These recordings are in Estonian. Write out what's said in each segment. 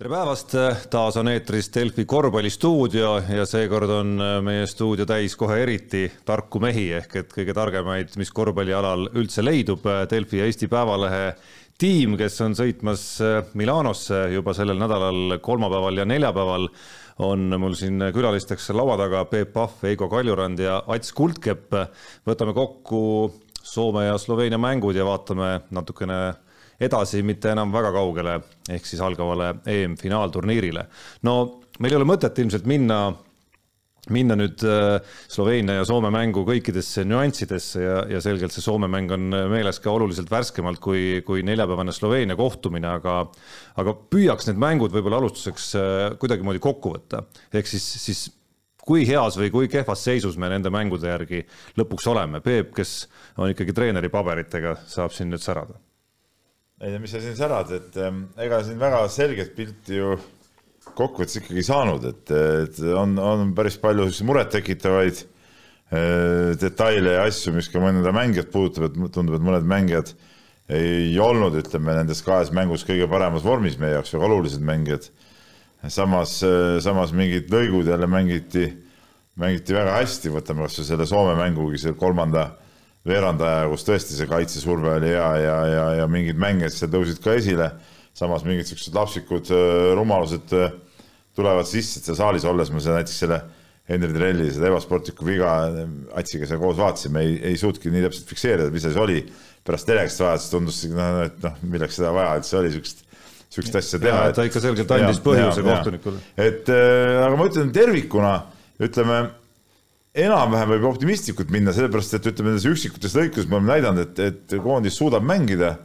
tere päevast, taas on eetris Delfi korvpallistuudio ja seekord on meie stuudio täis kohe eriti tarku mehi ehk et kõige targemaid, mis korvpallialal üldse leidub. Delfi ja Eesti Päevalehe tiim, kes on sõitmas Milanosse juba sellel nädalal kolmapäeval ja neljapäeval, on mul siin külalisteks laua taga Peep Pahv, Eigo Kaljurand ja Ats Kuldkepp. võtame kokku Soome ja Sloveenia mängud ja vaatame natukene edasi, mitte enam väga kaugele, ehk siis algavale EM-finaalturniirile. no meil ei ole mõtet ilmselt minna minna nüüd äh, Sloveenia ja Soome mängu kõikidesse nüanssidesse ja, ja selgelt see Soome mäng on meeles ka oluliselt värskemalt kui, kui neljapäevane Sloveenia kohtumine, aga aga püüaks need mängud võib-olla alustuseks äh, kuidagimoodi kokku võtta. ehk siis, siis kui heas või kui kehvas seisus me nende mängude järgi lõpuks oleme. Peep, kes on ikkagi treeneri paberitega, saab siin nüüd särada ei no mis sa siin särad, et ähm, ega siin väga selget pilti ju kokkuvõttes ikkagi saanud, et, et on, on päris palju murettekitavaid äh, detaile ja asju, mis ka mõnda mängijat puudutab, et tundub, et mõned mängijad ei olnud, ütleme, nendes kahes mängus kõige paremas vormis meie jaoks, väga olulised mängijad. samas, äh, samas mingid lõigud jälle mängiti, mängiti väga hästi, võtame kas või selle Soome mängugi, selle kolmanda veerandaja, kus tõesti see kaitsesurve oli hea ja, ja, ja mingid mängijad seal tõusid ka esile. samas mingid siuksed lapsikud äh, rumalused äh, tulevad sisse, et seal saalis olles ma seda näiteks selle Henri Trelli seda ebasportlikku viga äh, Atsiga seal koos vaatasime, ei, ei suutnud nii täpselt fikseerida, mis asi oli. pärast telekast vaadates tundus, noh, et noh, milleks seda vaja üldse oli, siukest sihukest asja teha. ta ikka selgelt andis põhjuse kohtunikule. et äh, aga ma ütlen tervikuna, ütleme enam-vähem võib optimistlikult minna, sellepärast et ütleme, nendes üksikutes lõikudes me oleme näidanud, et, et koondis suudab mängida.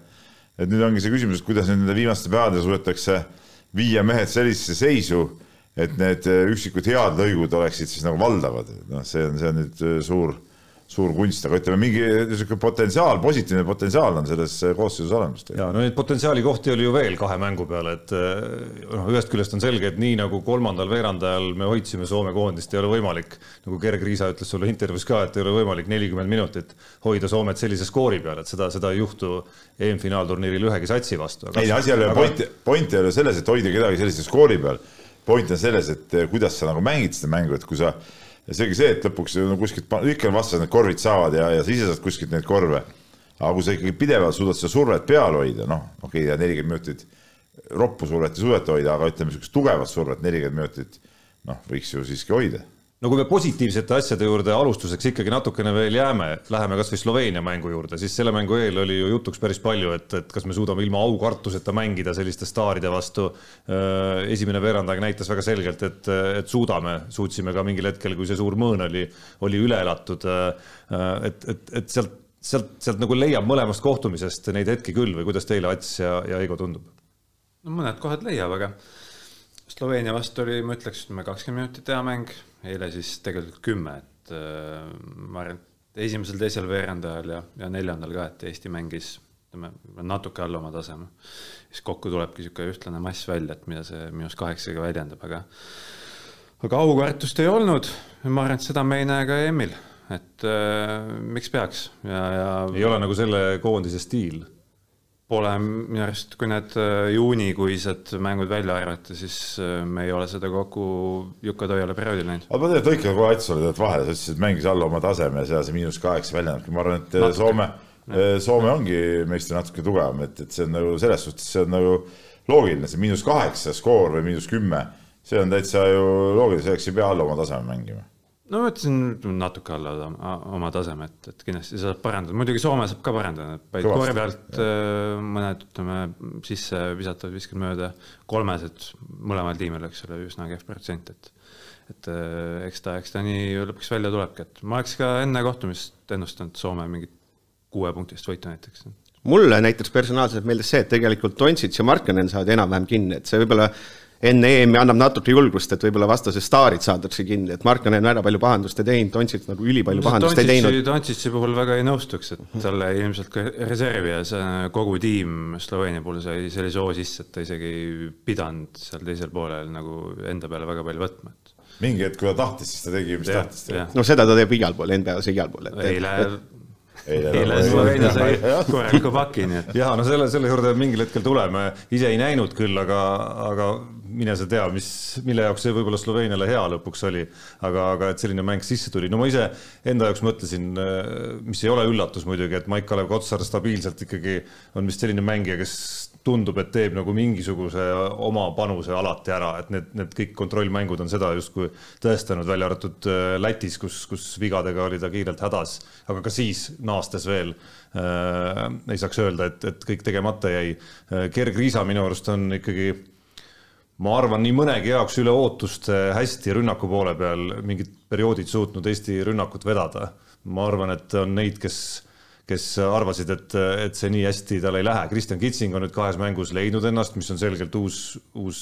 et nüüd ongi see küsimus, et kuidas nende viimaste päevadega suudetakse viia mehed sellisesse seisu, et need üksikud head lõigud oleksid siis nagu valdavad, noh, see on, see on nüüd suur suur kunst, aga ütleme, mingi niisugune potentsiaal, positiivne potentsiaal on selles koosseisus olemas. ja no neid potentsiaali kohti oli ju veel kahe mängu peale, et eh, noh, ühest küljest on selge, et nii nagu kolmandal veerandajal me hoidsime Soome koondist, ei ole võimalik, nagu Gerg Riisa ütles sulle intervjuus ka, et ei ole võimalik nelikümmend minutit hoida Soomet sellise skoori peal, et seda, seda ei juhtu EM-finaalturniiril ühegi satsi vastu. ei, asi ei ole, point, point ei ole selles, et hoida kedagi sellise skoori peal. point on selles, et kuidas sa nagu mängid seda mängu, et kui sa ja seegi see, et lõpuks no kuskilt, ikka on vastased need korvid saavad ja, ja sa ise saad kuskilt neid korve. aga kui sa ikkagi pidevalt suudad seda survet peal hoida, noh, okei okay,, nelikümmend minutit roppu survet ei suudeta hoida, aga ütleme, niisugust tugevat survet nelikümmend minutit, noh, võiks ju siiski hoida no kui me positiivsete asjade juurde alustuseks ikkagi natukene veel jääme, läheme kasvõi Sloveenia mängu juurde, siis selle mängu eel oli ju jutuks päris palju, et, et kas me suudame ilma aukartuseta mängida selliste staaride vastu. Äh, esimene veerandaeg näitas väga selgelt, et, et suudame, suutsime ka mingil hetkel, kui see suur mõõn oli, oli üle elatud. Äh, et, et, et sealt, sealt, sealt nagu leiab mõlemast kohtumisest neid hetki küll või kuidas teile, Ats ja, ja Eigo tundub? no mõned kohad leiab, aga Sloveenia vastu oli, ma ütleks, ütleme kakskümmend minutit hea mäng eile siis tegelikult kümme, et äh, ma arvan, et esimesel, teisel veerandajal ja, ja neljandal ka, et Eesti mängis ütleme, natuke alla oma taseme. siis kokku tulebki niisugune ühtlane mass välja, et mida see miinus kaheksa ka väljendab, aga aga aukartust ei olnud, ma arvan, et seda me ei näe ka EM-il, et äh, miks peaks ja, ja ei ole nagu selle koondise stiil Pole minu arust, kui need äh, juunikuised mängud välja arvata, siis äh, me ei ole seda kogu Juka-Toiala perioodil näinud. aga ma tegelikult lõikan kohe Ats sulle vahele, sa ütlesid, et mängis alla oma taseme ja seal see miinus kaheksa välja näebki, ma arvan, et äh, natuke. Soome, Soome ongi meist natuke tugevam, et, et see on nagu selles suhtes, see on nagu loogiline, see miinus kaheksa skoor või miinus kümme, see on täitsa ju loogiline, selleks ei pea alla oma taseme mängima no ma ütlesin natuke alla oma tasemet, et kindlasti saab parandada, muidugi Soome saab ka parandada, vaid korvi pealt äh, mõned ütleme sisse visatavad viskad mööda, kolmesed mõlemal tiimil, eks ole, üsna kehv protsent, et et äh, eks ta, eks ta nii lõpuks välja tulebki, et ma oleks ka enne kohtumist ennustanud Soome mingit kuuepunktist võitu näiteks. Mulle näiteks personaalselt meeldis see, et tegelikult Dončits ja Markkanen saavad enam-vähem kinni, et see võib-olla enne EM-i annab natuke julgust, et võib-olla vastase staarid saadakse kinni, et Markkanen on väga palju pahandust ei teinud, Doncic nagu ülipalju pahandust ei teinud. Doncic'i puhul väga ei nõustuks, et talle ilmselt ka reservi ja see kogu tiim Sloveenia puhul sai sellise hoo sisse, et ta isegi ei pidanud seal teisel poolel nagu enda peale väga palju võtma, et mingi hetk, kui ta tahtis, siis ta tegi, mis ja, tahtis no seda ta teeb igal pool, NBA-s igal pool. eile eile Sloveenia sai korraliku paki, nii et. ja no selle, selle juurde mingil hetkel tuleme, ise ei näinud küll, aga, aga mine sa tea, mis, mille jaoks see võib-olla Sloveeniale hea lõpuks oli, aga, aga et selline mäng sisse tuli, no ma ise enda jaoks mõtlesin, mis ei ole üllatus muidugi, et Maik-Kalev Kotsar stabiilselt ikkagi on vist selline mängija, kes tundub, et teeb nagu mingisuguse oma panuse alati ära, et need, need kõik kontrollmängud on seda justkui tõestanud, välja arvatud äh, Lätis, kus, kus vigadega oli ta kiirelt hädas, aga ka siis naastes veel äh, ei saaks öelda, et, et kõik tegemata jäi. Äh, Gerg Riisa minu arust on ikkagi ma arvan, nii mõnegi jaoks üle ootuste hästi rünnaku poole peal mingid perioodid suutnud Eesti rünnakut vedada. ma arvan, et on neid, kes kes arvasid, et, et see nii hästi tal ei lähe. Kristjan Kitsing on nüüd kahes mängus leidnud ennast, mis on selgelt uus, uus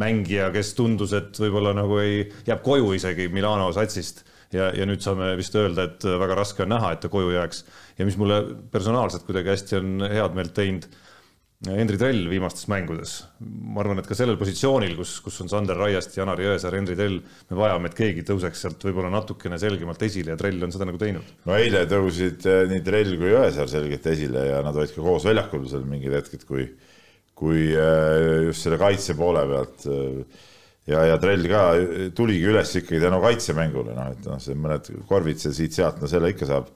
mängija, kes tundus, et võib-olla nagu ei, jääb koju isegi Milano satsist ja, ja nüüd saame vist öelda, et väga raske on näha, et ta koju jääks. ja mis mulle personaalselt kuidagi hästi on head meelt teinud Henri Trell viimastes mängudes. ma arvan, et ka sellel positsioonil, kus, kus on Sander Raiest, Janar Jõesaar, Henri Trell, me vajame, et keegi tõuseks sealt võib-olla natukene selgemalt esile ja Trell on seda nagu teinud. no eile tõusid eh, nii Trell kui Jõesaar selgelt esile ja nad olid ka koos väljakul seal mingid hetked, kui, kui eh, just selle kaitse poole pealt eh, ja, ja Trell ka tuligi üles ikkagi tänu kaitsemängule, noh, et noh, see mõned korvid siit-sealt, no selle ikka saab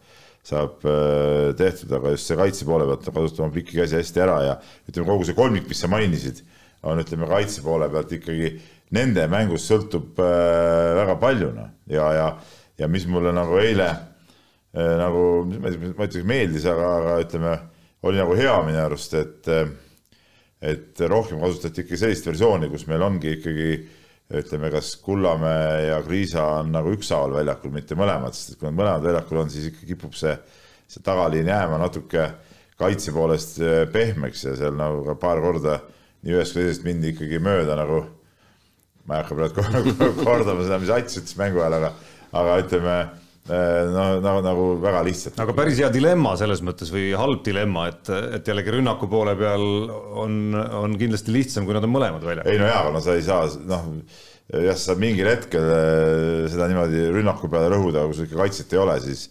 saab äh, tehtud, aga just see kaitse poole pealt kasutama pikki käsi hästi ära ja ütleme, kogu see kolmik, mis sa mainisid, on ütleme kaitse poole pealt ikkagi nende mängust sõltub äh, väga palju noh. Ja, ja, ja mis mulle nagu eile äh, nagu ma ütleks meeldis, aga, aga ütleme, oli nagu hea minu arust, et et rohkem kasutati ikkagi sellist versiooni, kus meil ongi ikkagi ütleme, kas Kullamäe ja Kriisa on nagu ükshaaval väljakul, mitte mõlemad, sest et kui nad mõlemad väljakul on, siis ikka kipub see, see tagaliin jääma natuke kaitse poolest eh, pehmeks ja seal nagu ka paar korda nii ühest kui teisest mindi ikkagi mööda nagu, ma ei hakka praegu kordama seda, mis Ats ütles mängu ajal, aga, aga ütleme eh, no nagu, nagu väga lihtsalt. aga päris hea dilemma selles mõttes või halb dilemma, et, et jällegi rünnaku poole peal on, on kindlasti lihtsam, kui nad on mõlemad väljas. ei no jaa, aga no sa ei saa, noh jah, sa saad mingil hetkel eh, seda niimoodi rünnaku peale rõhuda, kui sul ikka kaitset ei ole, siis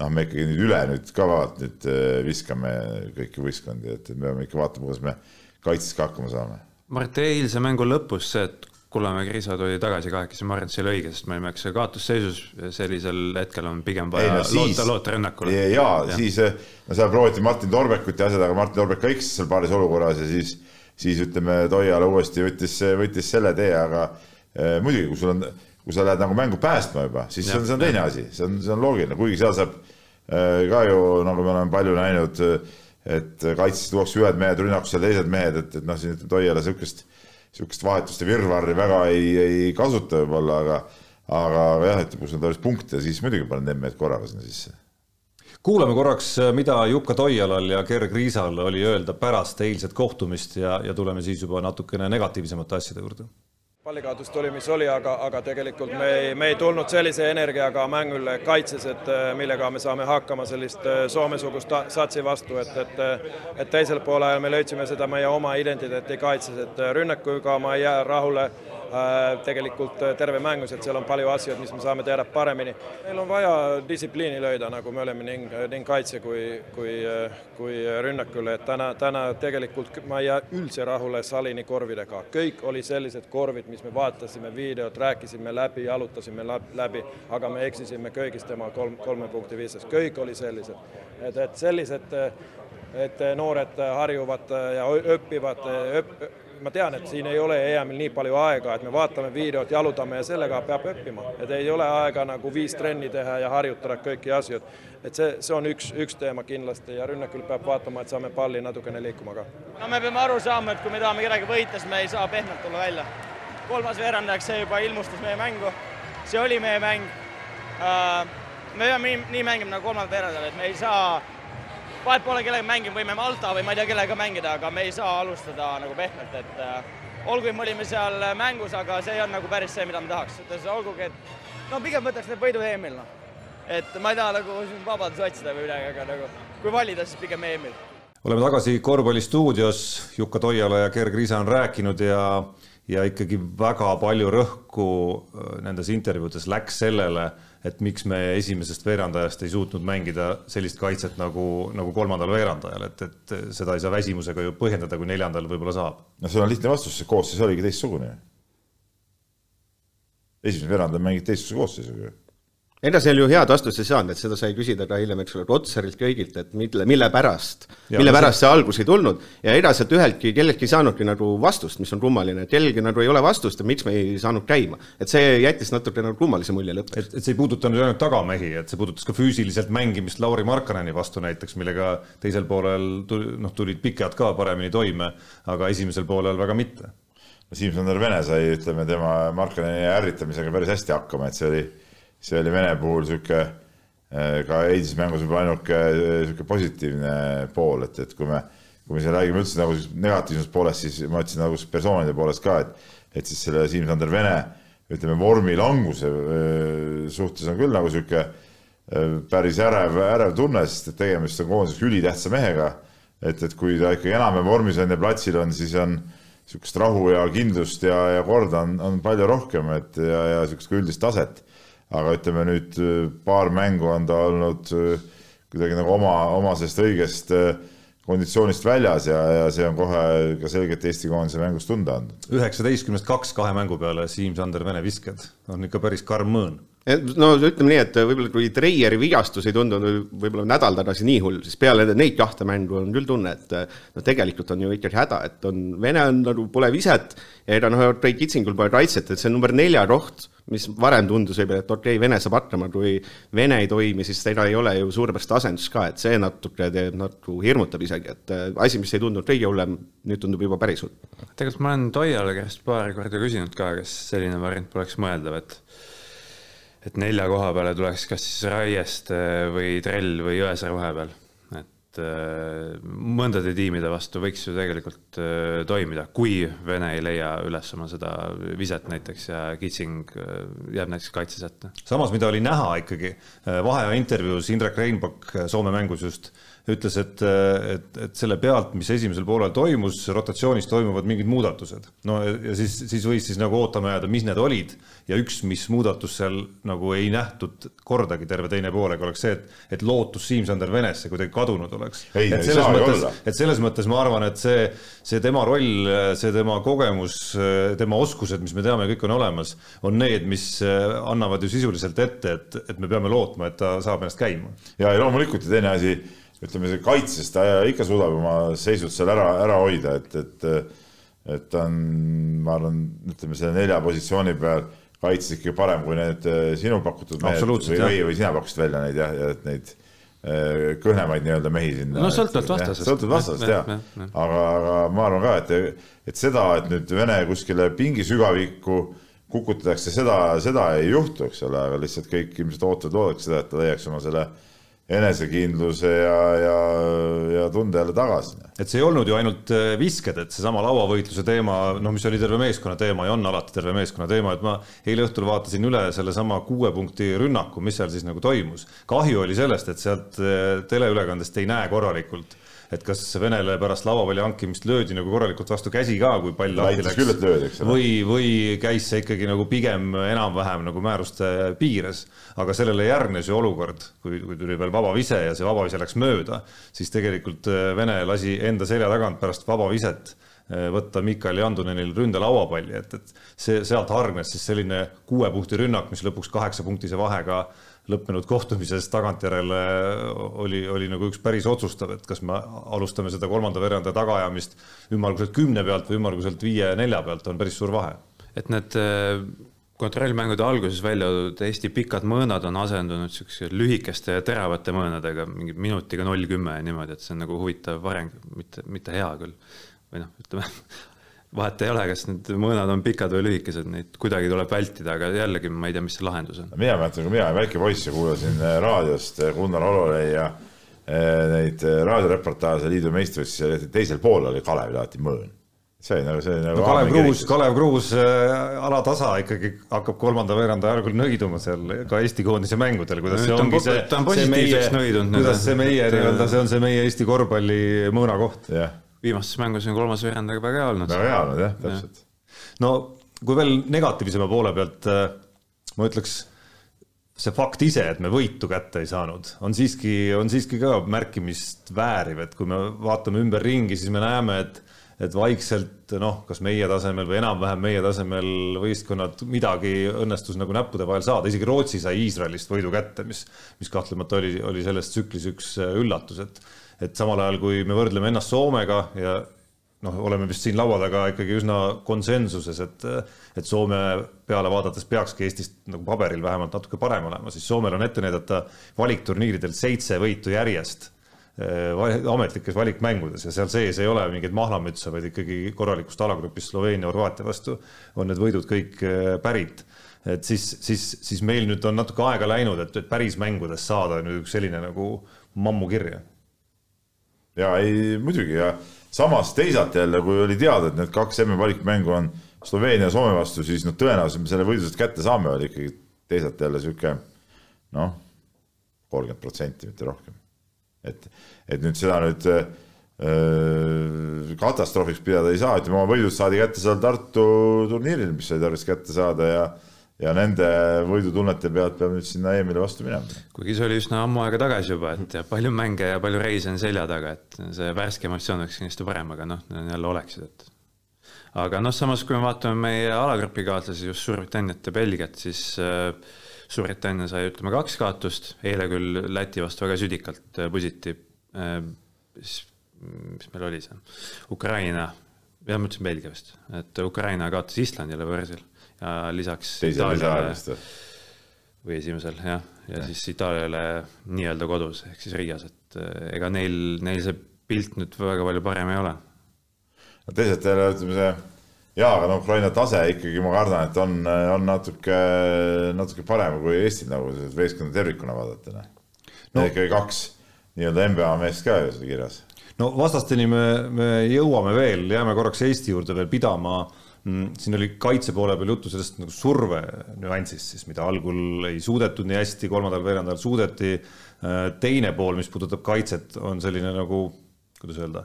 noh, me ikkagi nüüd üle nüüd ka vaat nüüd eh, viskame kõiki võistkondi, et me peame ikka vaatama, kuidas me kaitses ka hakkama saame. Mart, eilse mängu lõpus see, et Kullamäe Kriisa tuli tagasi kahekesi, ma arvan, et see oli õige, sest me olime, eks kaotusseisus, sellisel hetkel on pigem vaja no, siis, loota, loota rünnakule. ja, ja siis, eh, no seal prooviti Martin Torbekut ja asjad, aga Martin Torbek ka eksis seal paaris olukorras ja siis, siis ütleme, Toiala uuesti võttis, võttis selle tee, aga Eh, muidugi, kui sul on, kui sa lähed nagu mängu päästma juba, siis ja, see on, see on teine asi, see on, see on loogiline, kuigi seal saab eh, ka ju nagu me oleme palju näinud, et kaitses tuuakse ühed mehed, rünnakusse teised mehed, et, et noh, siin ütleme, Toiala niisugust, niisugust vahetuste virvarri väga ei, ei kasuta võib-olla, aga aga jah, et kui sul on tarvis punkte, siis muidugi panen mehed korraga sinna sisse. Kuulame korraks, mida Jukka Toialal ja Gerg Riisal oli öelda pärast eilset kohtumist ja, ja tuleme siis juba natukene negatiivsemate asjade juurde pallikaotus tuli, mis oli, aga, aga tegelikult me ei, me ei tulnud sellise energiaga mängule kaitses, et millega me saame hakkama sellist äh, Soome-sugust satsi vastu, et, et et teisel poolel me leidsime seda meie oma identiteeti kaitses, et rünnakuga ma ei jää rahule. Äh, tegelikult äh, terve mängus, et seal on palju asju, mis me saame teha paremini. meil on vaja distsipliini lööda, nagu me oleme ning, ning kaitse kui, kui, kui rünnakule, et täna, täna tegelikult ma ei jää üldse rahule Salini korvidega, kõik oli sellised korvid, mis me vaatasime videot, rääkisime läbi, jalutasime läbi, aga me eksisime kõigist tema kolm, kolme punkti viisas, kõik oli sellised, et, et sellised et noored harjuvad ja õpivad ma tean, et siin ei ole EM-il nii palju aega, et me vaatame videot, jalutame ja sellega peab õppima, et ei ole aega nagu viis trenni teha ja harjutada kõiki asju. et see, see on üks, üks teema kindlasti ja rünnakul peab vaatama, et saame palli natukene liikuma ka. no me peame aru saama, et kui me tahame kedagi võita, siis me ei saa pehmelt tulla välja. kolmas veerandajaks see juba ilmustas meie mängu, see oli meie mäng. Äh, me peame nii, nii mängima nagu kolmandal veerandajal, et me ei saa vahet pole, kellega mängime, võime Malta või ma ei tea, kellega mängida, aga me ei saa alustada nagu pehmelt, et äh, olgugi me olime seal mängus, aga see ei olnud nagu päris see, mida me tahaks, olgugi, et no pigem võtaks need võidu EM-il, noh. et ma ei taha nagu siin vabadusi otsida või midagi, aga nagu kui valida, siis pigem EM-il. oleme tagasi korvpallistuudios, Jukka Toiala ja Gerg Riisa on rääkinud ja ja ikkagi väga palju rõhku äh, nendes intervjuudes läks sellele et miks me esimesest veerandajast ei suutnud mängida sellist kaitset nagu, nagu kolmandal veerandajal, et, et seda ei saa väsimusega ju põhjendada, kui neljandal võib-olla saab. no see on lihtne vastus, see koosseis oligi teistsugune. esimesel veerandil mängid teistsuguse koosseisuga ega seal ju head vastust ei saanud, et seda sai küsida ka hiljem, eks ole, Rotsarilt kõigilt, et mille, mille pärast, mille pärast see algus ei tulnud ja ega sealt üheltki, kelleltki ei saanudki nagu vastust, mis on kummaline, et kellelgi nagu ei ole vastust, et miks me ei saanud käima. et see jättis natuke nagu kummalise mulje lõpuks. et, et see ei puudutanud ju ainult tagamehi, et see puudutas ka füüsiliselt mängimist Lauri Markkaneni vastu näiteks, millega teisel poolel tuli, noh, tulid pikad ka paremini toime, aga esimesel poolel väga mitte. Siim-Sander Vene sai, ütleme, tema Markkaneni ärritamisega päris hästi hakkama, et see oli see oli Vene puhul sihuke äh, ka eilses mängus võib-olla ainuke äh, sihuke positiivne pool, et, et kui me, kui me siin räägime üldse nagu negatiivsest poolest, siis ma ütlesin nagu persoonide poolest ka, et, et siis selle Siim-Sander Vene ütleme vormi languse äh, suhtes on küll nagu sihuke päris ärev, ärev tunne, sest et tegemist on koondiseks ülitähtsa mehega. et, et kui ta ikkagi enam-vähem vormis on ja platsil on, siis on sihukest rahu ja kindlust ja, ja korda on, on palju rohkem, et ja, ja sihukest üldist taset aga ütleme nüüd äh, paar mängu on ta olnud äh, kuidagi nagu oma, oma sellest õigest äh, konditsioonist väljas ja, ja see on kohe ka selgelt Eesti koondise mängus tunda andnud. üheksateistkümnest kaks kahe mängu peale Siim-Sander Vene visked on ikka päris karm mõõn no ütleme nii, et võib-olla kui Treieri vigastus ei tundunud võib-olla nädal tagasi nii hull, siis peale neid kahte mängu on küll tunne, et no tegelikult on ju ikkagi häda, et on, Vene on nagu, pole viset ja ega noh, Trey Kitsingul pole kaitset, et see on number nelja koht, mis varem tundus võib-olla, et okei okay,, Vene saab hakkama, kui Vene ei toimi, siis ega ei ole ju suurepärast asendust ka, et see natuke teeb, nagu hirmutab isegi, et äh, asi, mis ei tundunud kõige hullem, nüüd tundub juba päris hull. tegelikult ma olen Toiale käest paar korda küsinud ka, kas selline variant poleks mõeldav, et et nelja koha peale tuleks kas siis Raieste või Trell või Jõesaar vahepeal. et äh, mõndade tiimide vastu võiks ju tegelikult äh, toimida, kui Vene ei leia üles oma seda viset näiteks ja Kitsing äh, jääb näiteks kaitses ette. samas, mida oli näha ikkagi vaheaja intervjuus Indrek Reinbak Soome mängus just ütles, et, et, et selle pealt, mis esimesel poolel toimus, rotatsioonis toimuvad mingid muudatused. no ja siis, siis võis siis nagu ootama jääda, mis need olid ja üks, mis muudatus seal nagu ei nähtud kordagi terve teine poolega, oleks see, et, et lootus Siim-Sander Venesse kuidagi kadunud oleks. et selles mõttes, et selles mõttes ma arvan, et see, see tema roll, see tema kogemus, tema oskused, mis me teame, kõik on olemas, on need, mis annavad ju sisuliselt ette, et, et me peame lootma, et ta saab ennast käima. ja, ja loomulikult ja teine asi ütleme, see kaitses ta ikka suudab oma seisud seal ära, ära hoida, et, et et ta on, ma arvan, ütleme selle nelja positsiooni peal kaitses ikkagi parem kui need eh, sinu pakutud mehed või, või, või sina pakkusid välja neid jah, ja et neid eh, kõhnemaid nii-öelda mehi sinna. no sõltuvalt vastasest. sõltuvalt vastasest jah, ja. aga, aga ma arvan ka, et, et seda, et nüüd Vene kuskile pingisügavikku kukutatakse, seda, seda ei juhtu, eks ole, aga lihtsalt kõik ilmselt ootavad, loodaks seda, et ta leiaks oma selle enesekindluse ja, ja, ja tunde jälle tagasi. et see ei olnud ju ainult äh, visked, et seesama lauavõitluse teema, noh, mis oli terve meeskonna teema ja on alati terve meeskonna teema, et ma eile õhtul vaatasin üle sellesama kuue punkti rünnaku, mis seal siis nagu toimus. kahju oli sellest, et sealt äh, teleülekandest ei näe korralikult et kas Venele pärast lauapalli hankimist löödi nagu korralikult vastu käsi ka, kui pall lahti läks. küll, et löödi, eks ole. või, või käis see ikkagi nagu pigem enam-vähem nagu määruste piires, aga sellele järgnes ju olukord, kui, kui tuli veel vaba vise ja see vaba vise läks mööda, siis tegelikult äh, Vene lasi enda selja tagant pärast vaba viset äh, võtta Mikael Jandunenil ründelauapalli, et, et see, sealt hargnes siis selline kuue punkti rünnak, mis lõpuks kaheksa punktise vahega lõppenud kohtumises tagantjärele oli, oli nagu üks päris otsustav, et kas me alustame seda kolmanda veeranda tagaajamist ümmarguselt kümne pealt või ümmarguselt viie-nelja pealt, on päris suur vahe. et need äh, kontrollmängude alguses välja toodud Eesti pikad mõõnad on asendunud niisuguse lühikeste ja teravate mõõnadega, mingi minutiga null kümme ja niimoodi, et see on nagu huvitav areng, mitte, mitte hea küll. või noh, ütleme vahet ei ole, kas need mõõnad on pikad või lühikesed, neid kuidagi tuleb vältida, aga jällegi ma ei tea, mis see lahendus on. mina mäletan, kui mina väike poiss ja kuulasin äh, raadiost äh, Gunnar Hololei ja äh, neid raadioreportaaže liidu meistrivõistlusi, teisel pool oli Kalevi alati mõõn. see oli nagu, see oli nagu no Kalev Kruus, Kalev Kruus äh, alatasa ikkagi hakkab kolmanda veeranda ajal küll nõiduma seal ka Eesti koondise mängudel, kuidas see ongi see, see meie, kuidas see meie nii-öelda, see on see meie Eesti korvpalli mõõnakoht. jah viimases mängus on kolmas veerand aga väga hea olnud. väga hea olnud jah, täpselt. no kui veel negatiivsema poole pealt äh, ma ütleks see fakt ise, et me võitu kätte ei saanud, on siiski, on siiski ka märkimist vääriv, et kui me vaatame ümberringi, siis me näeme, et et vaikselt noh, kas meie tasemel või enam-vähem meie tasemel võistkonnad midagi õnnestus nagu näppude vahel saada, isegi Rootsi sai Iisraelist võidu kätte, mis, mis kahtlemata oli, oli selles tsüklis üks üllatus, et et samal ajal, kui me võrdleme ennast Soomega ja noh, oleme vist siin laua taga ikkagi üsna konsensuses, et, et Soome peale vaadates peakski Eestist nagu paberil vähemalt natuke parem olema, siis Soomel on ette näidata valikturniiridel seitse võitu järjest eh, ametlikes valikmängudes ja seal sees ei ole mingeid mahlamütse, vaid ikkagi korralikust alagrupist Sloveenia, Horvaatia vastu on need võidud kõik eh, pärit. et siis, siis, siis meil nüüd on natuke aega läinud, et, et päris mängudes saada nüüd üks selline nagu mammu kirja. Ja ei muidugi ja samas teisalt jälle, kui oli teada, et need kaks MM valikmängu on Sloveenia ja Soome vastu, siis noh, tõenäoliselt me selle võidu sealt kätte saame, oli ikkagi teisalt jälle sihuke noh, kolmkümmend protsenti, mitte rohkem. et, et nüüd seda nüüd öö, äh, katastroofiks pidada ei saa, ütleme oma võidud saadi kätte seal Tartu turniiril, mis sai tarvis kätte saada ja ja nende võidutunnete pealt peab nüüd sinna EM-ile vastu minema. kuigi see oli üsna ammu aega tagasi juba, et palju mänge ja palju reise on selja taga, et see värske emotsioon oleks kindlasti parem, aga noh, jälle oleksid, et aga noh, samas kui me vaatame meie alagrupikaaslasi, just Suurbritanniat ja Belgiat, siis äh, Suurbritannia sai, ütleme, kaks kaotust, eile küll Läti vastu väga südikalt äh, pusiti äh,. mis, meil oli see, Ukraina, jah, ma ütlesin Belgia vist, et Ukraina kaotas Islandile võõrsil lisaks teisel lisaajast või esimesel jah, ja, ja siis Itaaliale nii-öelda kodus ehk siis Riias, et eh, ega neil, neil see pilt nüüd väga palju parem ei ole. no teisalt jälle ütleme see jaa, aga no Ukraina tase ikkagi ma kardan, et on, on natuke, natuke parem kui Eestil nagu võistkonda tervikuna vaadata, noh. No.. ikkagi kaks nii-öelda NBA meest ka ju seal kirjas. no vastasteni me, me jõuame veel, jääme korraks Eesti juurde veel pidama. Mm, siin oli kaitse poole peal juttu sellest nagu surve nüansist siis, mida algul ei suudetud nii hästi, kolmandal veerandajal suudeti. Äh, teine pool, mis puudutab kaitset, on selline nagu, kuidas öelda,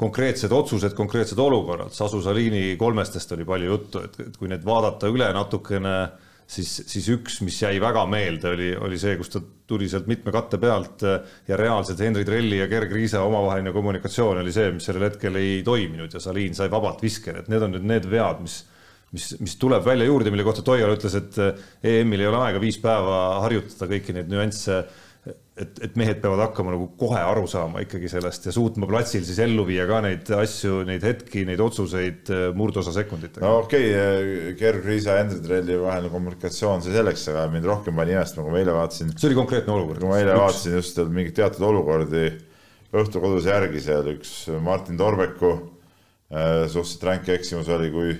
konkreetsed otsused, konkreetsed olukorrad. Sasu Salini kolmestest oli palju juttu, et, et kui need vaadata üle natukene siis, siis üks, mis jäi väga meelde, oli, oli see, kus ta tuli sealt mitme katte pealt äh, ja reaalselt Henri Trelli ja Gerg Riisa omavaheline kommunikatsioon oli see, mis sellel hetkel ei toiminud ja Salin sai vabalt viske, et need on nüüd need vead, mis mis, mis tuleb välja juurde, mille kohta Toial ütles, et äh, EM-il ei ole aega viis päeva harjutada kõiki neid nüansse et, et mehed peavad hakkama nagu kohe aru saama ikkagi sellest ja suutma platsil siis ellu viia ka neid asju, neid hetki, neid otsuseid äh, murdosa sekunditega. no okei okay,, Gerg Riisa ja Hendrik Trelli vaheline kommunikatsioon, see selleks, aga mind rohkem pani imestama, kui ma eile vaatasin. see oli konkreetne olukord. kui ma eile üks. vaatasin just mingeid teatud olukordi õhtu kodus järgi, seal üks Martin Torbeku äh, suhteliselt ränk eksimus oli, kui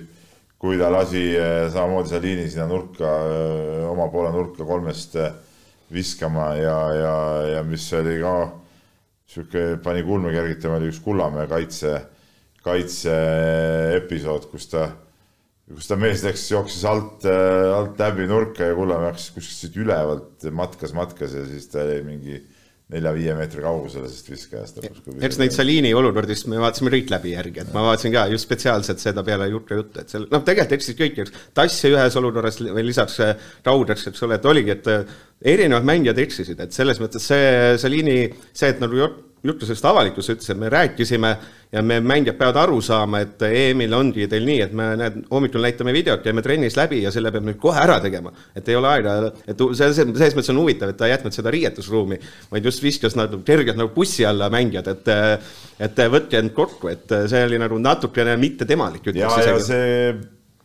kui ta lasi äh, samamoodi Salini sinna nurka, oma poole nurka kolmest viskama ja, ja, ja mis oli ka sihuke, pani kulme kergitama, oli üks Kullamäe kaitse, kaitse episood, kus ta, kus ta mees läks, jooksis alt, alt läbi nurka ja Kullamäe hakkas kuskilt ülevalt matkas, matkas ja siis ta jäi mingi nelja-viie meetri kaugusele sellest viskajast. eks neid Salini olukordist me vaatasime kõik läbi järgi, et ma vaatasin ka just spetsiaalselt seda peale juttu juttu, et seal noh, tegelikult eksisid kõik, eks Tassi ühes olukorras või lisaks Raudeks, eks ole, et oligi, et erinevad mängijad eksisid, et selles mõttes see Salini, see, et nagu juttu sellest avalikkus ütles, et me rääkisime ja me mängijad peavad aru saama, et EM-il ongi teil nii, et me näed, hommikul näitame videot, käime trennis läbi ja selle peab nüüd kohe ära tegema. et ei ole aega, et see, selles mõttes on huvitav, et ta ei jätnud seda riietusruumi, vaid just viskas nagu kergelt nagu bussi alla mängijad, et et võtke end kokku, et see oli nagu natukene mittetemalik. ja, ja see,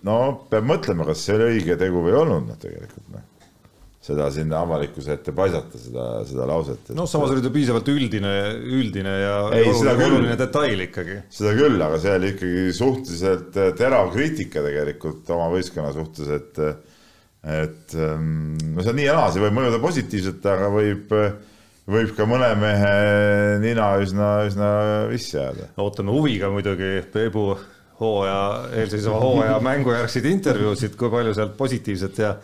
no peab mõtlema, kas see oli õige tegu või ei olnud, noh tegelikult noh seda sinna avalikkuse ette paisata, seda, seda lauset et.... noh, samas oli ta piisavalt üldine, üldine ja ei, oluline, oluline detail ikkagi. seda küll, aga see oli ikkagi suhteliselt äh, terav kriitika tegelikult oma võistkonna suhtes, et et ähm, no see on nii ja naa, see võib mõjuda positiivselt, aga võib, võib ka mõne mehe nina üsna, üsna vissi jääda. ootame huviga muidugi Peebu hooaja, eelseisva hooaja mängujärgseid intervjuusid, kui palju sealt positiivset ja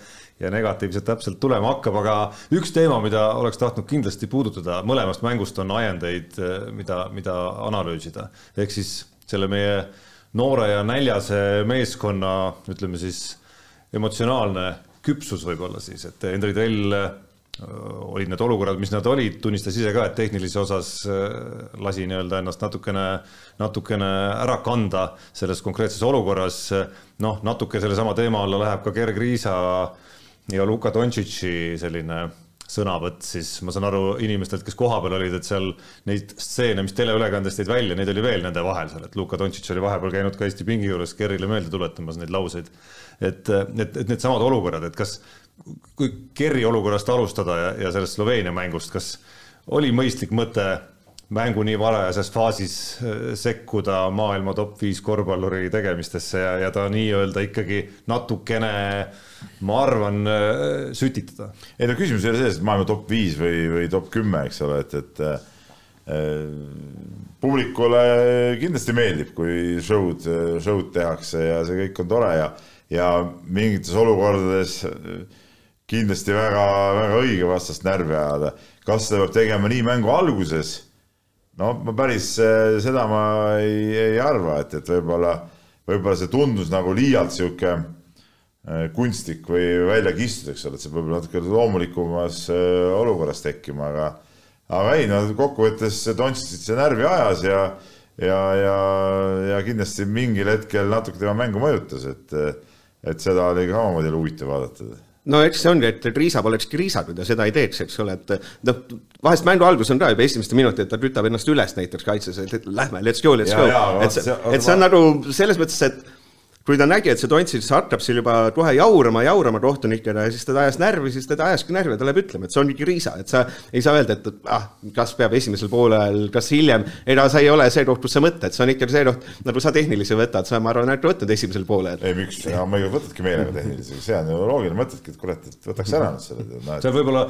ja negatiivselt täpselt tulema hakkab, aga üks teema, mida oleks tahtnud kindlasti puudutada, mõlemast mängust on ajendeid, mida, mida analüüsida. ehk siis selle meie noore ja näljase meeskonna, ütleme siis emotsionaalne küpsus võib-olla siis, et Hendrik Trell olid need olukorrad, mis nad olid, tunnistas ise ka, et tehnilise osas lasi nii-öelda ennast natukene, natukene ära kanda selles konkreetses olukorras. noh, natuke sellesama teema alla läheb ka Gerg Riisa ja Luka Dontšitši selline sõnavõtt, siis ma saan aru inimestelt, kes kohapeal olid, et seal neid stseene, mis teleülekandest tõid välja, neid oli veel nende vahel seal, et Luka Dontšitš oli vahepeal käinud ka Eesti pingi juures Kerrile meelde tuletamas neid lauseid. et, et, et needsamad olukorrad, et kas, kui Kerri olukorrast alustada ja, ja sellest Sloveenia mängust, kas oli mõistlik mõte mängu nii varajases faasis äh, sekkuda maailma top viis korvpalluri tegemistesse ja, ja ta nii-öelda ikkagi natukene, ma arvan, äh, sütitada. ei no küsimus ei ole selles, et maailma top viis või, või top kümme, eks ole, et, et äh, publikule kindlasti meeldib, kui show'd, show'd tehakse ja see kõik on tore ja, ja mingites olukordades kindlasti väga-väga õige vastast närvi ajada. kas seda peab tegema nii mängu alguses no ma päris eh, seda ma ei, ei arva, et, et võib-olla, võib-olla see tundus nagu liialt sihuke eh, kunstlik või välja kistud, eks ole, et see peab natuke loomulikumas eh, olukorras tekkima, aga aga ei, no kokkuvõttes Dontšitsit see närvi ajas ja ja, ja, ja kindlasti mingil hetkel natuke tema mängu mõjutas, et et seda oli ka omamoodi huvitav vaadata no eks see ongi, et Riisa poleks Riisa, kui ta seda ei teeks, eks ole, et noh, vahest mängu algus on ka juba esimeste minutite, ta kütab ennast üles näiteks kaitses, et lähme, let's go, let's ja, go. et see, et see on nagu selles mõttes, et kui ta nägi, et see Dontsits hakkab seal juba kohe jaurama, jaurama kohtunikele ja siis teda ajas närvi, siis teda ajaski närvi ja ta läheb ütlema, et see on mingi riisa, et sa ei saa öelda, et, et ah, kas peab esimesel poolel, kas hiljem, ega sa ei ole see koht, kus sa mõtled, see on ikkagi see koht, nagu sa tehnilisi võtad, sa, ma arvan, oled võtnud esimesel poolel. ei, miks, ma ei võtadki meelega tehnilisi, see on ju loogiline, mõtledki, et kurat, et võtaks ära nüüd selle no,. see võib-olla,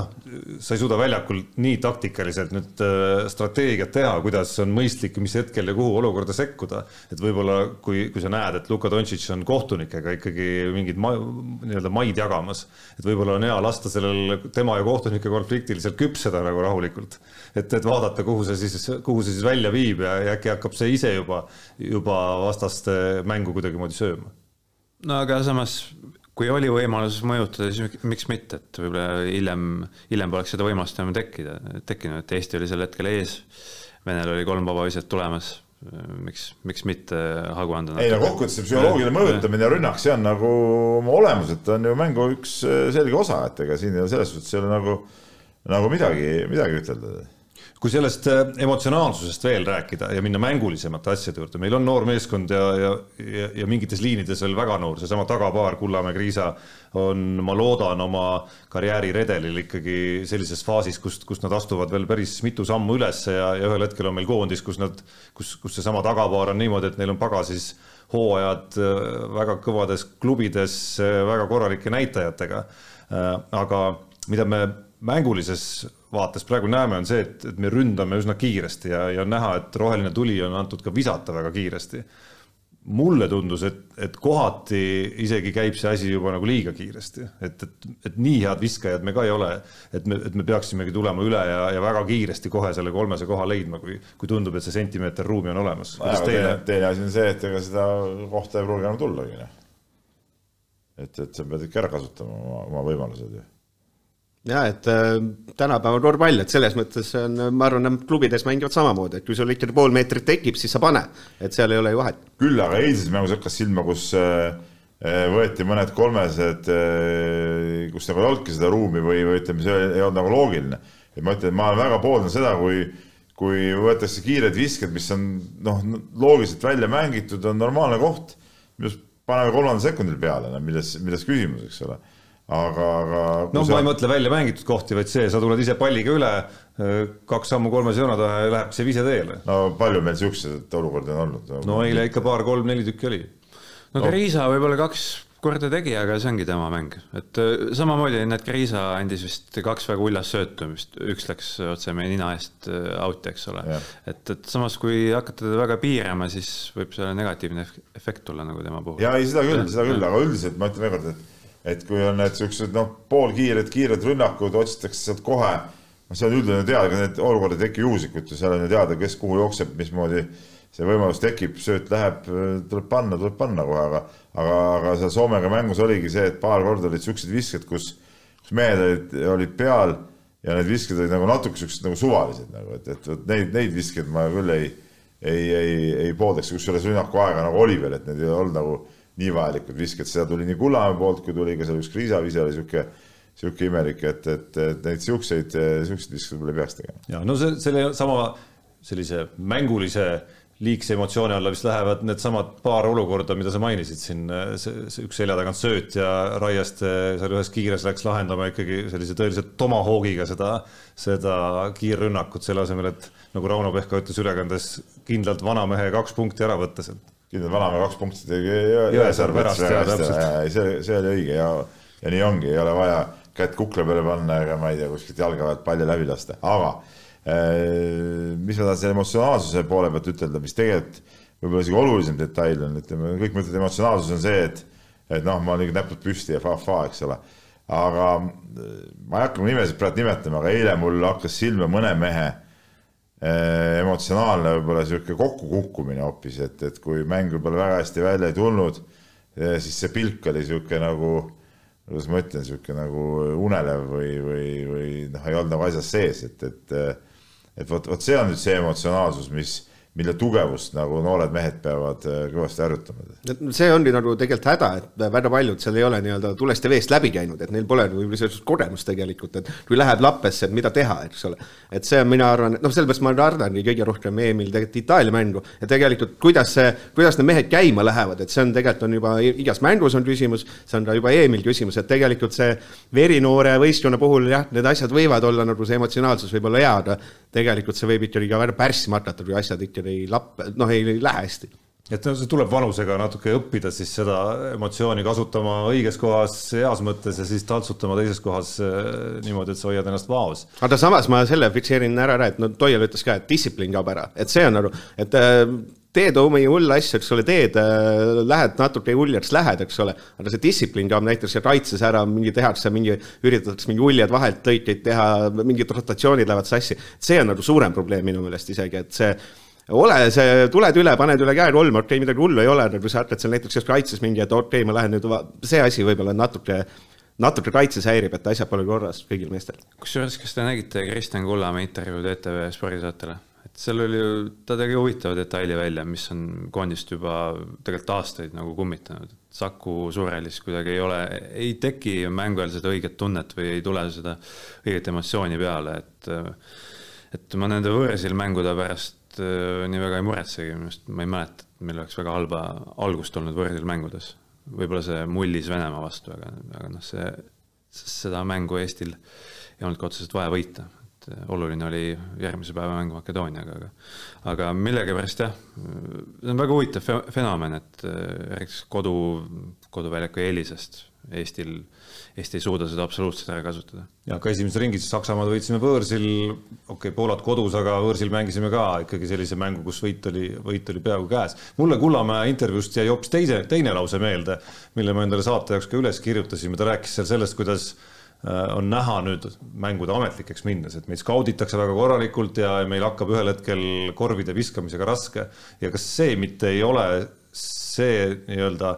noh, sa ei suuda väljakul nii taktikaliselt nüüd äh, strateegiat teha, kuidas on mõistlik, mis hetkel ja kuhu olukorda sekkuda, et võib-olla kui, kui sa näed, et Luka Dontšitš on kohtunikega ikkagi mingid ma, nii-öelda maid jagamas. et võib-olla on hea lasta sellel tema ja kohtunike konfliktil seal küpseda nagu rahulikult. et, et vaadata, kuhu see siis, kuhu see siis välja viib ja, ja äkki hakkab see ise juba, juba vastaste mängu kuidagimoodi sööma. no aga samas kui oli võimalus mõjutada, siis miks mitte, et võib-olla hiljem, hiljem poleks seda võimalust enam tekkida, tekkinud, et Eesti oli sel hetkel ees. Venel oli kolm vaba viset tulemas miks, miks mitte hagu anda? ei no kokkuvõttes see psühholoogiline mõjutamine ja rünnak, see on nagu oma olemuselt on ju mängu üks äh, selge osa, et ega siin ei ole selles suhtes ei ole nagu, nagu midagi, midagi ütelda kui sellest äh, emotsionaalsusest veel rääkida ja minna mängulisemate asjade juurde, meil on noor meeskond ja, ja, ja, ja mingites liinides veel väga noor, seesama tagapaar Kullamäe, Kriisa on, ma loodan, oma karjääriredelil ikkagi sellises faasis, kust, kust nad astuvad veel päris mitu sammu üles ja, ja ühel hetkel on meil koondis, kus nad, kus, kus seesama tagapaar on niimoodi, et neil on pagasis hooajad äh, väga kõvades klubides äh, väga korralike näitajatega. aga mida me mängulises vaates praegu näeme, on see, et, et me ründame üsna kiiresti ja, ja on näha, et roheline tuli on antud ka visata väga kiiresti. mulle tundus, et, et kohati isegi käib see asi juba nagu liiga kiiresti, et, et, et nii head viskajad me ka ei ole, et me, et me peaksimegi tulema üle ja, ja väga kiiresti kohe selle kolmese koha leidma, kui, kui tundub, et see sentimeeter ruumi on olemas. teine, teine asi on see, et ega seda kohta ei pruugi enam tullagi, noh. et, et sa pead ikka ära kasutama oma, oma võimalused ju ja et äh, tänapäeva korvpall, et selles mõttes on, ma arvan, klubides mängivad samamoodi, et kui sul ikkagi pool meetrit tekib, siis sa pane, et seal ei ole ju vahet. küll aga eilses mängus hakkas silma, kus äh, äh, võeti mõned kolmesed kus nagu ei olnudki seda ruumi või, või ütleme, see ei olnud nagu loogiline. et ma ütlen, ma väga pooldan seda, kui, kui võetakse kiired visked, mis on noh, loogiliselt välja mängitud, on normaalne koht, paneme kolmandal sekundil peale, no milles, milles küsimus, eks ole aga, aga. no sa... ma ei mõtle välja mängitud kohti, vaid see, sa tuled ise palliga üle, kaks sammu kolmese joone taha ja läheb see vise teele. no palju meil siukseid olukordi on olnud? no eile ikka paar-kolm-neli tükki oli. no Kriisa no. võib-olla kaks korda tegi, aga see ongi tema mäng, et äh, samamoodi need Kriisa andis vist kaks väga uljast söötu, vist üks läks otse meie nina eest äh, out'i, eks ole. et, et samas, kui hakata teda väga piirama, siis võib selle negatiivne efekt tulla nagu tema puhul. ja ei, seda küll, seda küll, aga üldiselt ma ütlen veel kord, et et kui on need siuksed noh, poolkiired, kiired rünnakud, otsitakse sealt kohe, noh, see on üldine teada, ega need olukorrad ei teki juhuslikult ju, seal on ju teada, kes kuhu jookseb, mismoodi, see võimalus tekib, sööt läheb, tuleb panna, tuleb panna kohe, aga, aga, aga seal Soomega mängus oligi see, et paar korda olid siuksed visked, kus, kus mehed olid, olid peal ja need visked olid nagu natuke siuksed nagu suvalised nagu, et, et, et neid, neid viskeid ma küll ei, ei, ei, ei pooldaks, kusjuures rünnaku aega nagu oli veel, et need ei olnud nagu nii vajalikud visked, seda tuli nii Kullamäe poolt, kui tuli ka seal üks Kriisa vise oli sihuke sihuke imelik, et, et, et neid siukseid, siukseid viske võib-olla ei peaks tegema. ja no see, selle sama sellise mängulise liigse emotsiooni alla vist lähevad needsamad paar olukorda, mida sa mainisid siin, see, üks selja tagant sööt ja Raieste seal ühes kiires läks lahendama ikkagi sellise tõeliselt tomahoogiga seda, seda kiirrünnakut, selle asemel, et nagu Rauno Pehka ütles ülekandes, kindlalt vanamehe kaks punkti ära võtta sealt. Kindlalt vanamehe kaks punkti tegi Jõesaar pärast, see, see oli õige ja, ja nii ongi, ei ole vaja kätt kukla peale panna ega ma ei tea, kuskilt jalga pealt palli läbi lasta, aga Äh, mis ma tahan selle emotsionaalsuse poole pealt ütelda, mis tegelikult võib-olla isegi olulisem detail on, ütleme, kõik mõtlevad, emotsionaalsus on see, et, et noh, ma olin näpud püsti ja fa-fa, eks ole. aga äh, ma ei hakka nimesid praegu nimetama, aga eile mul hakkas silma mõne mehe äh, emotsionaalne võib-olla sihuke kokkukukkumine hoopis, et, et kui mäng võib-olla väga hästi välja ei tulnud, siis see pilk oli sihuke nagu, kuidas ma ütlen, sihuke nagu unelev või, või, või noh, ei olnud nagu asjas sees, et, et et vot, vot see on nüüd see emotsionaalsus, mis mille tugevust nagu noored mehed peavad äh, kõvasti harjutama. see ongi nagu tegelikult häda, et väga paljud seal ei ole nii-öelda tulest ja veest läbi käinud, et neil pole võib-olla sellist kogemust tegelikult, et kui läheb lappesse, et mida teha, eks ole. et see on, mina arvan, noh, sellepärast ma kardangi kõige rohkem EM-il tegelikult Itaalia mängu ja tegelikult kuidas see, kuidas need mehed käima lähevad, et see on tegelikult on juba igas mängus on küsimus, see on ka juba EM-il küsimus, et tegelikult see verinoore võistkonna puhul jah, need asjad võivad olla nagu see emotsionaalsus võib olla hea, aga tegelikult see võib ikkagi ka väga pärssima hakata, kui asjad ikka ei lappe, noh, ei lähe hästi et see tuleb vanusega natuke õppida siis seda emotsiooni kasutama õiges kohas, heas mõttes ja siis taltsutama teises kohas äh, niimoodi, et sa hoiad ennast vaos. aga samas ma selle fikseerin ära ära, et no Toial ütles ka, et distsipliin kaob ära, et see on nagu, et äh, teed omi hull asju, eks ole, teed, äh, lähed natuke uljaks, lähed, eks ole, aga see distsipliin kaob näiteks kaitses ära, mingi tehakse mingi, üritatakse mingi uljad vahelt lõikeid teha, mingid rotatsioonid lähevad sassi. see on nagu suurem probleem minu meelest isegi, et see ole see, tuled üle, paned üle käe kolm, okei okay,, midagi hullu ei ole, nagu sa hakkad seal näiteks kaitses mingi, et okei okay,, ma lähen nüüd, see asi võib-olla natuke natuke kaitses häirib, et asjad pole korras kõigil meestel. kusjuures, kas te nägite Kristjan Kullamäe intervjuud ETV spordisaatele? Seal oli ju, ta tegi huvitava detaili välja, mis on koondist juba tegelikult aastaid nagu kummitanud. Saku Suurelis kuidagi ei ole, ei teki mängu ajal seda õiget tunnet või ei tule seda õiget emotsiooni peale, et et ma nende võõrsil mängude pärast äh, nii väga ei muretsegi, minu arust ma ei mäleta, et meil oleks väga halba algust olnud võõrsil mängudes. võib-olla see mullis Venemaa vastu, aga, aga noh, see, seda mängu Eestil ei olnud ka otseselt vaja võita oluline oli järgmise päeva mäng Makedooniaga, aga aga millegipärast jah, see on väga huvitav fenomen, et rääkides kodu, koduväljaku eelisest Eestil, Eesti ei suuda seda absoluutselt ära kasutada. ja ka esimeses ringis Saksamaad võitsime võõrsil, okei okay,, Poolat kodus, aga võõrsil mängisime ka ikkagi sellise mängu, kus võit oli, võit oli peaaegu käes. mulle Kullamäe intervjuust jäi hoopis teise, teine lause meelde, mille ma endale saate jaoks ka üles kirjutasime, ta rääkis seal sellest, kuidas Äh, on näha nüüd mängude ametlikeks minnes, et meid skauditakse väga korralikult ja meil hakkab ühel hetkel korvide viskamisega raske. ja kas see mitte ei ole see nii-öelda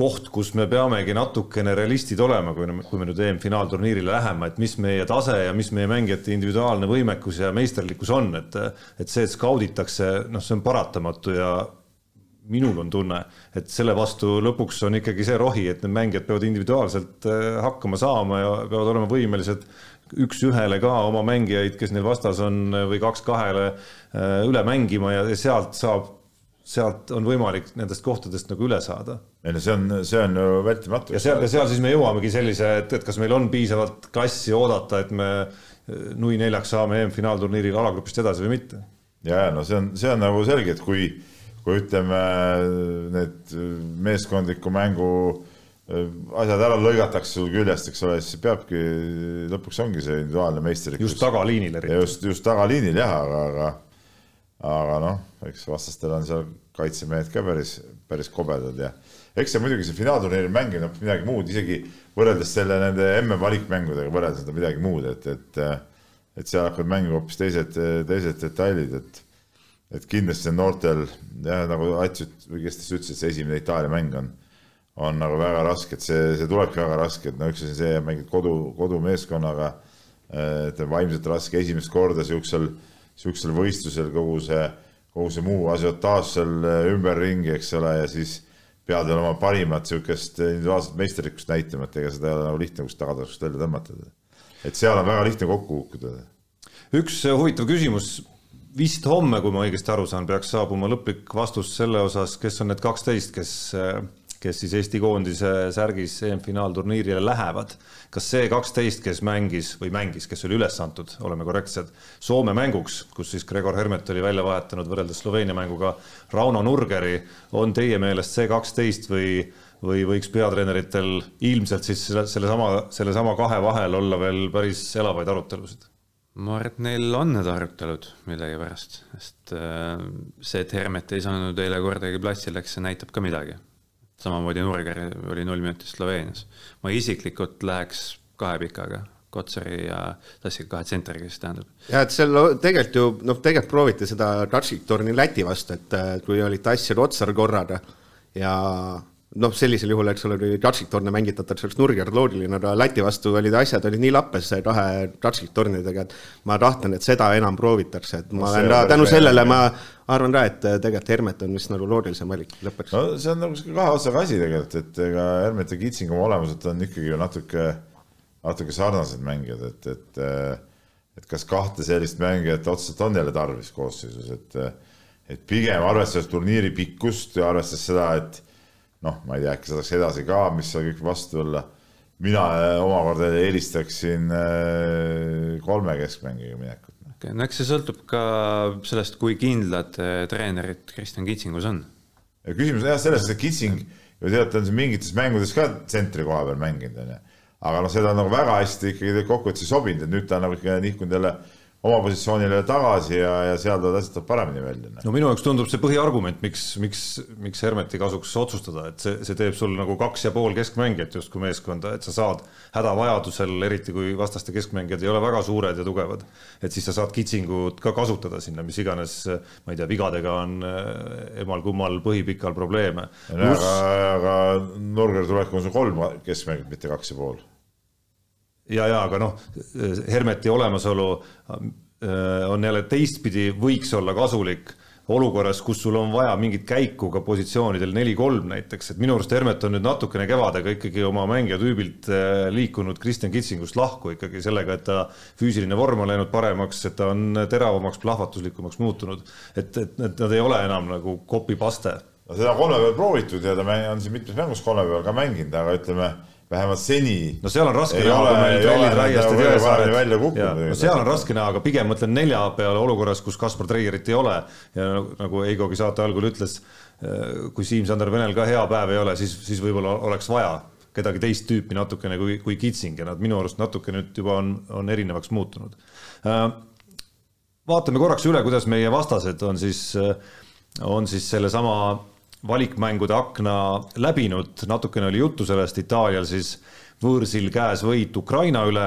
koht, kus me peamegi natukene realistid olema, kui, kui me nüüd EM-finaalturniirile läheme, et mis meie tase ja mis meie mängijate individuaalne võimekus ja meisterlikkus on, et, et see, et skauditakse, noh, see on paratamatu ja minul on tunne, et selle vastu lõpuks on ikkagi see rohi, et need mängijad peavad individuaalselt äh, hakkama saama ja peavad olema võimelised üks-ühele ka oma mängijaid, kes neil vastas on, või kaks-kahele äh, üle mängima ja sealt saab, sealt on võimalik nendest kohtadest nagu üle saada. ei no see on, see on ju vältimatu. ja seal, ja seal siis me jõuamegi sellise, et, et kas meil on piisavalt klassi oodata, et me äh, nui neljaks saame EM-finaalturniiril alagrupist edasi või mitte. ja, ja no see on, see on nagu selge, et kui kui ütleme, need meeskondliku mängu äh, asjad ära lõigatakse sul küljest, eks ole, siis peabki, lõpuks ongi see individuaalne meisterlikkus. just tagaliinil eriti. just, just tagaliinil jah, aga, aga, aga noh, eks vastastel on seal kaitsemehed ka päris, päris kobedad ja eks see muidugi see finaalturniiri mängimine on midagi muud, isegi võrreldes selle nende emme valikmängudega võrreldes on midagi muud, et, et, et seal hakkavad mängima hoopis teised, teised detailid, et et kindlasti on noortel jah, nagu Ats või kes ta ütles, et see esimene Itaalia mäng on, on nagu väga raske, et see, see tulebki väga raske, et no üks asi see, mängid kodu, kodumeeskonnaga, et vaimselt raske esimest korda siuksel, siuksel võistlusel kogu see, kogu see muu asiotaaž seal ümberringi, eks ole, ja siis pead oma parimat niisugust individuaalset meisterlikkust näitama, et ega seda ei ole nagu lihtne kuskilt tagatasust välja tõmmata. et seal on väga lihtne kokku kukkuda. üks huvitav küsimus, vist homme, kui ma õigesti aru saan, peaks saabuma lõplik vastus selle osas, kes on need kaksteist, kes kes siis Eesti koondise särgis EM-finaalturniirile lähevad. kas see kaksteist, kes mängis või mängis, kes oli üles antud, oleme korrektsed, Soome mänguks, kus siis Gregor Hermet oli välja vahetanud võrreldes Sloveenia mänguga Rauno Nurgeri, on teie meelest see kaksteist või või võiks peatreeneritel ilmselt siis selle, sellesama, sellesama kahe vahel olla veel päris elavaid arutelusid? Ma arvan, et neil on need arutelud millegipärast, sest äh, see, et Hermet ei saanud eile kordagi platsile, eks see näitab ka midagi samamoodi Nurger oli null minutit Sloveenias. ma isiklikult läheks kahe pikaga, Kotsari ja Tassiga kahe tsentriga, siis tähendab. ja et seal tegelikult ju noh, tegelikult prooviti seda Tadžik-torni Läti vastu, et kui olid Tass ja Kotsar korraga ja noh, sellisel juhul, eks ole, oli Tadžik-torne mängitatud, see oleks Nurger loogiline, aga Läti vastu olid asjad olid nii lappes kahe Tadžik-tornidega, et ma tahtlen, et seda enam proovitakse, et ma no, olen tänu sellele ma arvan ka, et tegelikult Hermet on vist nagu loogilisem valik lõpuks. no see on nagu sihuke kahe otsaga asi tegelikult, et ega Hermet ja Kitsing oma olemuselt on ikkagi ju natuke, natuke sarnased mängijad, et, et et kas kahte sellist mängijat otseselt on jälle tarvis koosseisus, et et pigem arvestades turniiri pikkust ja arvestades seda, et noh, ma ei tea, äkki saadakse edasi ka, mis seal kõik vastu olla. mina omakorda eelistaksin kolme keskmängiga minekut okay,. no eks see sõltub ka sellest, kui kindlad eh, treenerid Kristjan Kitsingus on. küsimus on jah selles, et Kitsing ju teate, on siin mingites mängudes ka tsentri koha peal mänginud, onju. aga noh, seda on nagu väga hästi ikkagi kokkuvõttes sobinud, et nüüd ta on nagu ikka nihkunud jälle oma positsioonile tagasi ja, ja seal tulevad asjad paremini välja. no minu jaoks tundub see põhiargument, miks, miks, miks Hermeti kasuks otsustada, et see, see teeb sul nagu kaks ja pool keskmängijat justkui meeskonda, et sa saad hädavajadusel, eriti kui vastaste keskmängijad ei ole väga suured ja tugevad, et siis sa saad kitsingut ka kasutada sinna, mis iganes, ma ei tea, vigadega on eh, emal-kummal põhipikal probleeme. Aga, aga Nurger tuleb, on sul kolm keskmängijat, mitte kaks ja pool ja, ja aga noh, Hermeti olemasolu äh, on jälle teistpidi, võiks olla kasulik olukorras, kus sul on vaja mingit käiku ka positsioonidel neli-kolm näiteks, et minu arust Hermet on nüüd natukene kevadega ikkagi oma mängijatüübilt äh, liikunud Kristjan Kitsingust lahku ikkagi sellega, et ta füüsiline vorm on läinud paremaks, et ta on teravamaks, plahvatuslikumaks muutunud. et, et nad ei ole enam nagu copy-paste. no seda kolme peal proovitud ja ta on siin mitmes mängus kolme peal ka mänginud, aga ütleme vähemalt seni. no seal on raske näha, kui meil trellid Raiest ja Jõesaared. no seal on raske näha, aga pigem mõtlen nelja peale olukorras, kus Kaspar Treierit ei ole ja nagu, nagu Eigogi saate algul ütles, äh, kui Siim-Sander Venel ka hea päev ei ole, siis, siis võib-olla oleks vaja kedagi teist tüüpi natukene kui, kui Kitsing ja nad minu arust natuke nüüd juba on, on erinevaks muutunud. Äh, vaatame korraks üle, kuidas meie vastased on siis, äh, on siis sellesama valikmängude akna läbinud, natukene oli juttu sellest, Itaalial siis võõrsil käes võit Ukraina üle,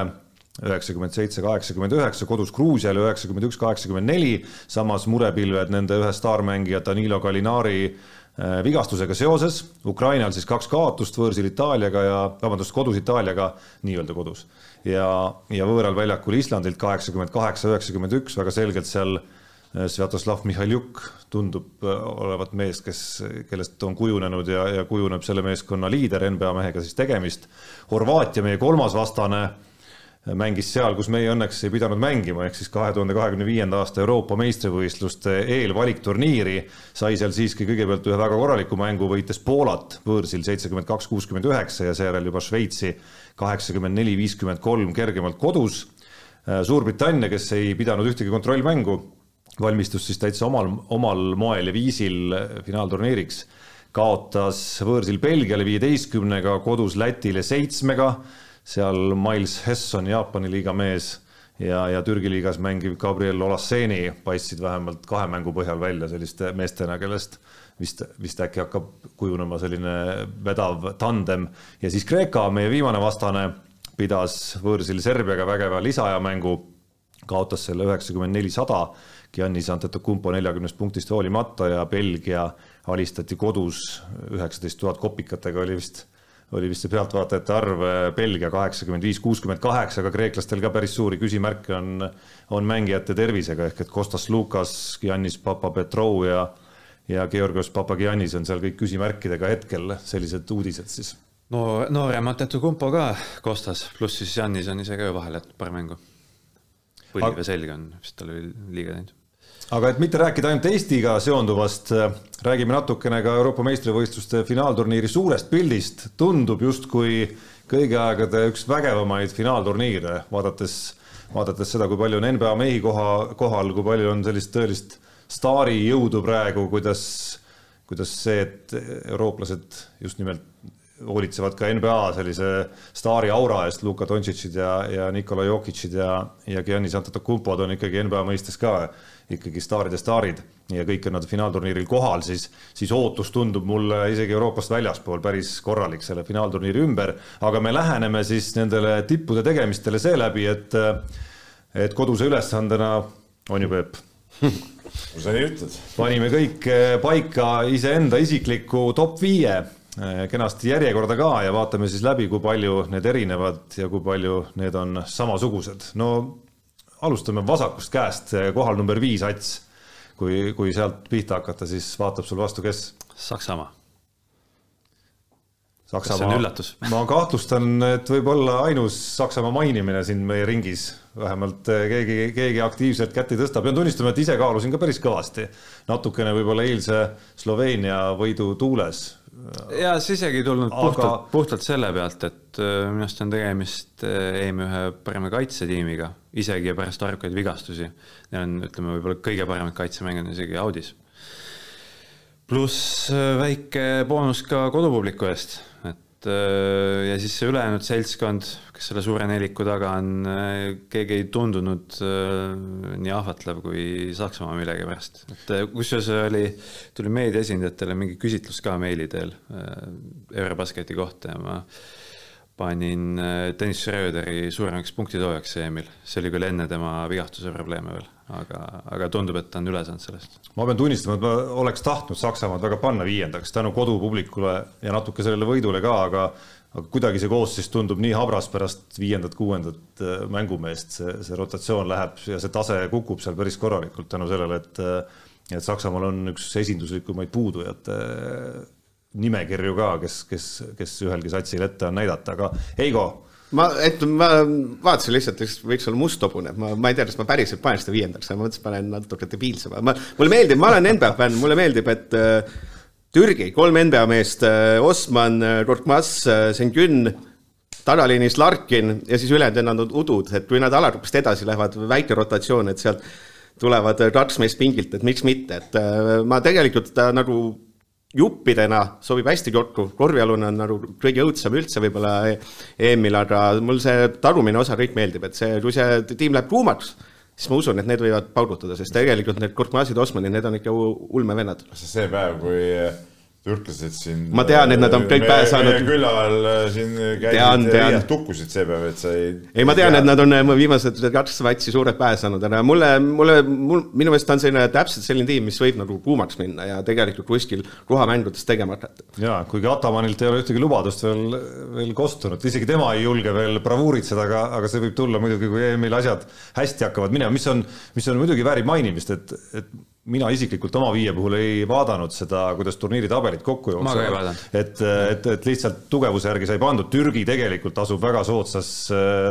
üheksakümmend seitse, kaheksakümmend üheksa, kodus Gruusiale üheksakümmend üks, kaheksakümmend neli, samas murepilved nende ühe staarmängija Danilo Gallinari äh, vigastusega seoses, Ukrainal siis kaks kaotust võõrsil Itaaliaga ja, vabandust, kodus Itaaliaga, nii-öelda kodus. ja, ja võõral väljakul Islandilt kaheksakümmend kaheksa, üheksakümmend üks, väga selgelt seal äh, Svjatoslav Mihhailjuk tundub äh, olevat mees, kes, kellest on kujunenud ja, ja kujuneb selle meeskonna liider, NBA mehega siis tegemist. Horvaatia, meie kolmas vastane, mängis seal, kus meie õnneks ei pidanud mängima, ehk siis kahe tuhande kahekümne viienda aasta Euroopa meistrivõistluste eelvalikturniiri, sai seal siiski kõigepealt ühe väga korraliku mängu, võites Poolat võõrsil seitsekümmend kaks, kuuskümmend üheksa ja seejärel juba Šveitsi kaheksakümmend neli, viiskümmend kolm kergemalt kodus. Äh, Suurbritannia, kes ei pidanud ühtegi kontrollmängu valmistus siis täitsa omal, omal moel ja viisil finaalturniiriks. kaotas võõrsil Belgiale viieteistkümnega, kodus Lätile seitsmega, seal Miles Hesson, Jaapani liiga mees ja, ja Türgi liigas mängiv Gabriel Olaseni paistsid vähemalt kahe mängu põhjal välja selliste meestena, kellest vist, vist äkki hakkab kujunema selline vedav tandem. ja siis Kreeka, meie viimane vastane, pidas võõrsil Serbiaga vägeva lisaajamängu, kaotas selle üheksakümmend neli, sada Giannis Antetokounmpo neljakümnest punktist hoolimata ja Belgia alistati kodus üheksateist tuhat kopikatega oli vist, oli vist see pealtvaatajate arv, Belgia kaheksakümmend viis, kuuskümmend kaheksa, aga kreeklastel ka päris suuri küsimärke on, on mängijate tervisega ehk et Kostas Lukas, Giannis Papapetrou ja ja Georgios Papagiannis on seal kõik küsimärkidega hetkel, sellised uudised siis. no noorem Antetokounmpo ka Kostas, pluss siis Giannis on ise ka ju vahele jätnud paar mängu. põlv ja selg on vist tal liiga teinud aga et mitte rääkida ainult Eestiga seonduvast, räägime natukene ka Euroopa meistrivõistluste finaalturniiri suurest pildist. tundub justkui kõigi aegade üks vägevamaid finaalturniire, vaadates, vaadates seda, kui palju on NBA mehi koha, kohal, kui palju on sellist tõelist staarijõudu praegu, kuidas, kuidas see, et eurooplased just nimelt hoolitsevad ka NBA sellise staari aura eest, Luka Dontšitšid ja, ja Nikola Jokitšid ja, ja Giannis Antetokounmpod on ikkagi NBA mõistes ka ikkagi staaride staarid ja kõik on nad finaalturniiril kohal, siis, siis ootus tundub mulle isegi Euroopast väljaspool päris korralik selle finaalturniiri ümber. aga me läheneme siis nendele tippude tegemistele seeläbi, et, et koduse ülesandena on ju Peep kui sa nii ütled. panime kõik paika iseenda isikliku top viie kenasti järjekorda ka ja vaatame siis läbi, kui palju need erinevad ja kui palju need on samasugused. no alustame vasakust käest, kohal number viis, Ats. kui, kui sealt pihta hakata, siis vaatab sul vastu, kes? Saksamaa. Saksamaa. see on üllatus? ma kahtlustan, et võib-olla ainus Saksamaa mainimine siin meie ringis, vähemalt keegi, keegi aktiivselt kätt ei tõsta, pean tunnistama, et ise kaalusin ka päris kõvasti. natukene võib-olla eilse Sloveenia võidu tuules ja see isegi ei tulnud aga... puhtalt, puhtalt selle pealt, et äh, minu arust on tegemist EM ühe parema kaitsetiimiga, isegi pärast arvukaid vigastusi. Neil on, ütleme, võib-olla kõige paremad kaitsemängijad isegi Audis. Pluss äh, väike boonus ka kodupubliku eest, et äh, ja siis see ülejäänud seltskond, kes selle suure neliku taga on, keegi ei tundunud nii ahvatlev kui Saksamaa millegipärast. et kusjuures oli, tuli meedia esindajatele mingi küsitlus ka meili teel Eurobasketi kohta ja ma panin Tõnis Schröderi suuremaks punktitoojaks EM-il, see oli küll enne tema vigastuse probleeme veel, aga, aga tundub, et ta on üle saanud sellest. ma pean tunnistama, et ma oleks tahtnud Saksamaad väga panna viiendaks tänu kodupublikule ja natuke sellele võidule ka, aga aga kuidagi see koosseis tundub nii habras pärast viiendat-kuuendat mängumeest, see, see rotatsioon läheb ja see tase kukub seal päris korralikult tänu sellele, et et Saksamaal on üks esinduslikumaid puudujate nimekirju ka, kes, kes, kes ühelgi satsil ette on näidata, aga Heigo. Ma, et ma vaatasin lihtsalt, võiks olla must hobune, ma, ma ei tea, kas ma päriselt panen seda viiendaks, ma mõtlesin, panen natuke debiilsema, ma, mulle meeldib, ma olen NBA fänn, mulle meeldib, et äh, Türgi, kolm NBA meest, äh, Osman, Korkmaz, Sengun, tagaliinis Larkin ja siis ülejäänud udud, et kui nad alagrupist edasi lähevad, väike rotatsioon, et sealt tulevad kaks meest pingilt, et miks mitte, et ma tegelikult nagu juppidena sobib hästi kokku, korvialune on nagu kõige õudsem üldse võib-olla EM-il, aga mul see talumine osa kõik meeldib, et see, kui see tiim läheb kuumaks, siis ma usun, et need võivad paugutada, sest tegelikult need Korkmazid, Osmanid, need on ikka ulmevennad. see päev, kui türklased siin. ma tean, et nad on kõik pähe saanud. külal äh, siin käisid riias tukkusid see päev, et sa ei. ei, ma tean, et nad on äh, viimased kaks vatsi suured pähe saanud, aga mulle, mulle, mul, minu meelest on selline täpselt selline tiim, mis võib nagu kuumaks minna ja tegelikult kuskil ruhamängudes tegema hakata. ja kuigi Atamanilt ei ole ühtegi lubadust veel, veel kostunud, isegi tema ei julge veel bravuuritseda, aga, aga see võib tulla muidugi, kui EM-il asjad hästi hakkavad minema, mis on, mis on muidugi väärib mainimist, et, et mina isiklikult oma viie puhul ei vaadanud seda, kuidas turniiri tabelid kokku jooksevad. et, et, et lihtsalt tugevuse järgi sai pandud, Türgi tegelikult asub väga soodsas,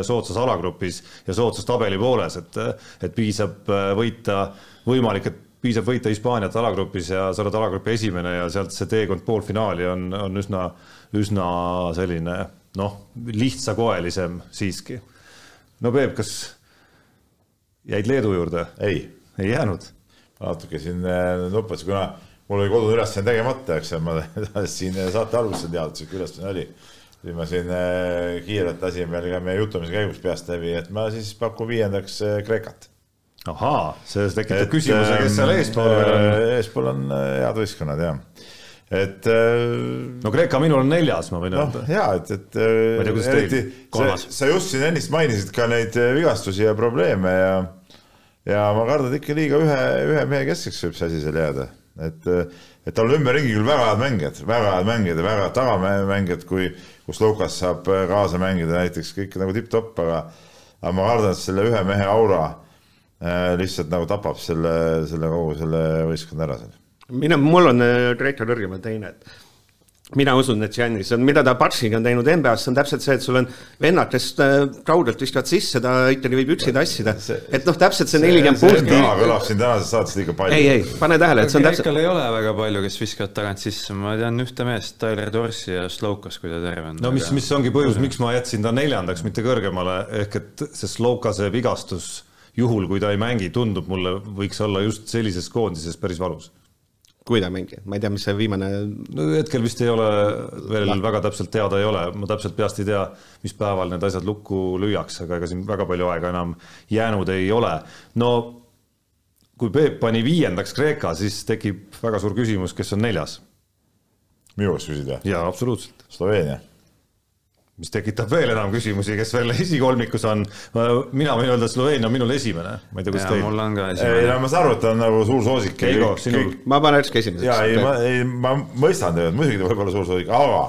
soodsas alagrupis ja soodsas tabeli pooles, et, et piisab võita, võimalik, et piisab võita Hispaaniat alagrupis ja sa oled alagrupi esimene ja sealt see teekond poolfinaali on, on üsna, üsna selline noh, lihtsakoelisem siiski. no Peep, kas jäid Leedu juurde? ei. ei jäänud natuke siin äh, nuppasin, kuna mul oli kodune ülesanne tegemata, eks ma siin saate alguses teada, sihuke ülesanne oli. siis ma siin äh, kiirelt lasin veel ka meie jutumise käigus peast läbi, et ma siis pakun viiendaks äh, Kreekat. ahaa, see tekitab küsimuse, kes seal eespool veel on? eespool on head võistkonnad jah et no Kreeka minul on neljas, ma võin no, öelda. ja et, et eriti sa, sa just siin ennist mainisid ka neid vigastusi ja probleeme ja ja ma kardan, et ikka liiga ühe, ühe mehe keskseks võib see asi seal jääda, et, et tal on ümberringi küll väga head mängijad, väga head mängijad ja väga head tagamängijad, kui, kus Lukas saab kaasa mängida näiteks kõik nagu tipp-topp, aga, aga ma kardan, et selle ühe mehe aura äh, lihtsalt nagu tapab selle, selle kogu selle võistkonna ära seal. mina, mul on Reiko Tõrgemäe teine, et mina usun, et Giannis on, mida ta Barsiga on teinud NBA-s, see on täpselt see, et sul on vennad, kes äh, kaugelt viskavad sisse, ta ikkagi võib üksi tassida. et noh, täpselt see nelikümmend punkti. kõlab siin tänases saates liiga palju. ei, ei, pane tähele, et see on täpselt. Kreekal ei ole väga palju, kes viskavad tagant sisse, ma tean ühte meest, Tyler Dorsey ja Slokas, kui ta terve on. no mis, mis ongi põhjus, miks ma jätsin ta neljandaks, mitte kõrgemale, ehk et see Slokase vigastus juhul, kui ta ei mängi, tundub mulle, võiks olla just sellises koondises päris valus kui ta mängib, ma ei tea, mis see viimane. no hetkel vist ei ole veel La. väga täpselt teada ei ole, ma täpselt peast ei tea, mis päeval need asjad lukku lüüakse, aga ega siin väga palju aega enam jäänud ei ole. no kui Peep pani viiendaks Kreeka, siis tekib väga suur küsimus, kes on neljas. minu käest küsid või? jaa, absoluutselt. Sloveenia mis tekitab veel enam küsimusi, kes veel esikolmikus on. mina võin öelda, Sloveenia on minul esimene, ma ei tea, kus teil. mul on ka esimene. ei no ma saan aru, et ta on nagu suur soosik. Heigo, sinul? ma panekski esimeseks. ja ei, ma, ei, ma mõistan teid, muidugi ta võib olla suur soosik, aga,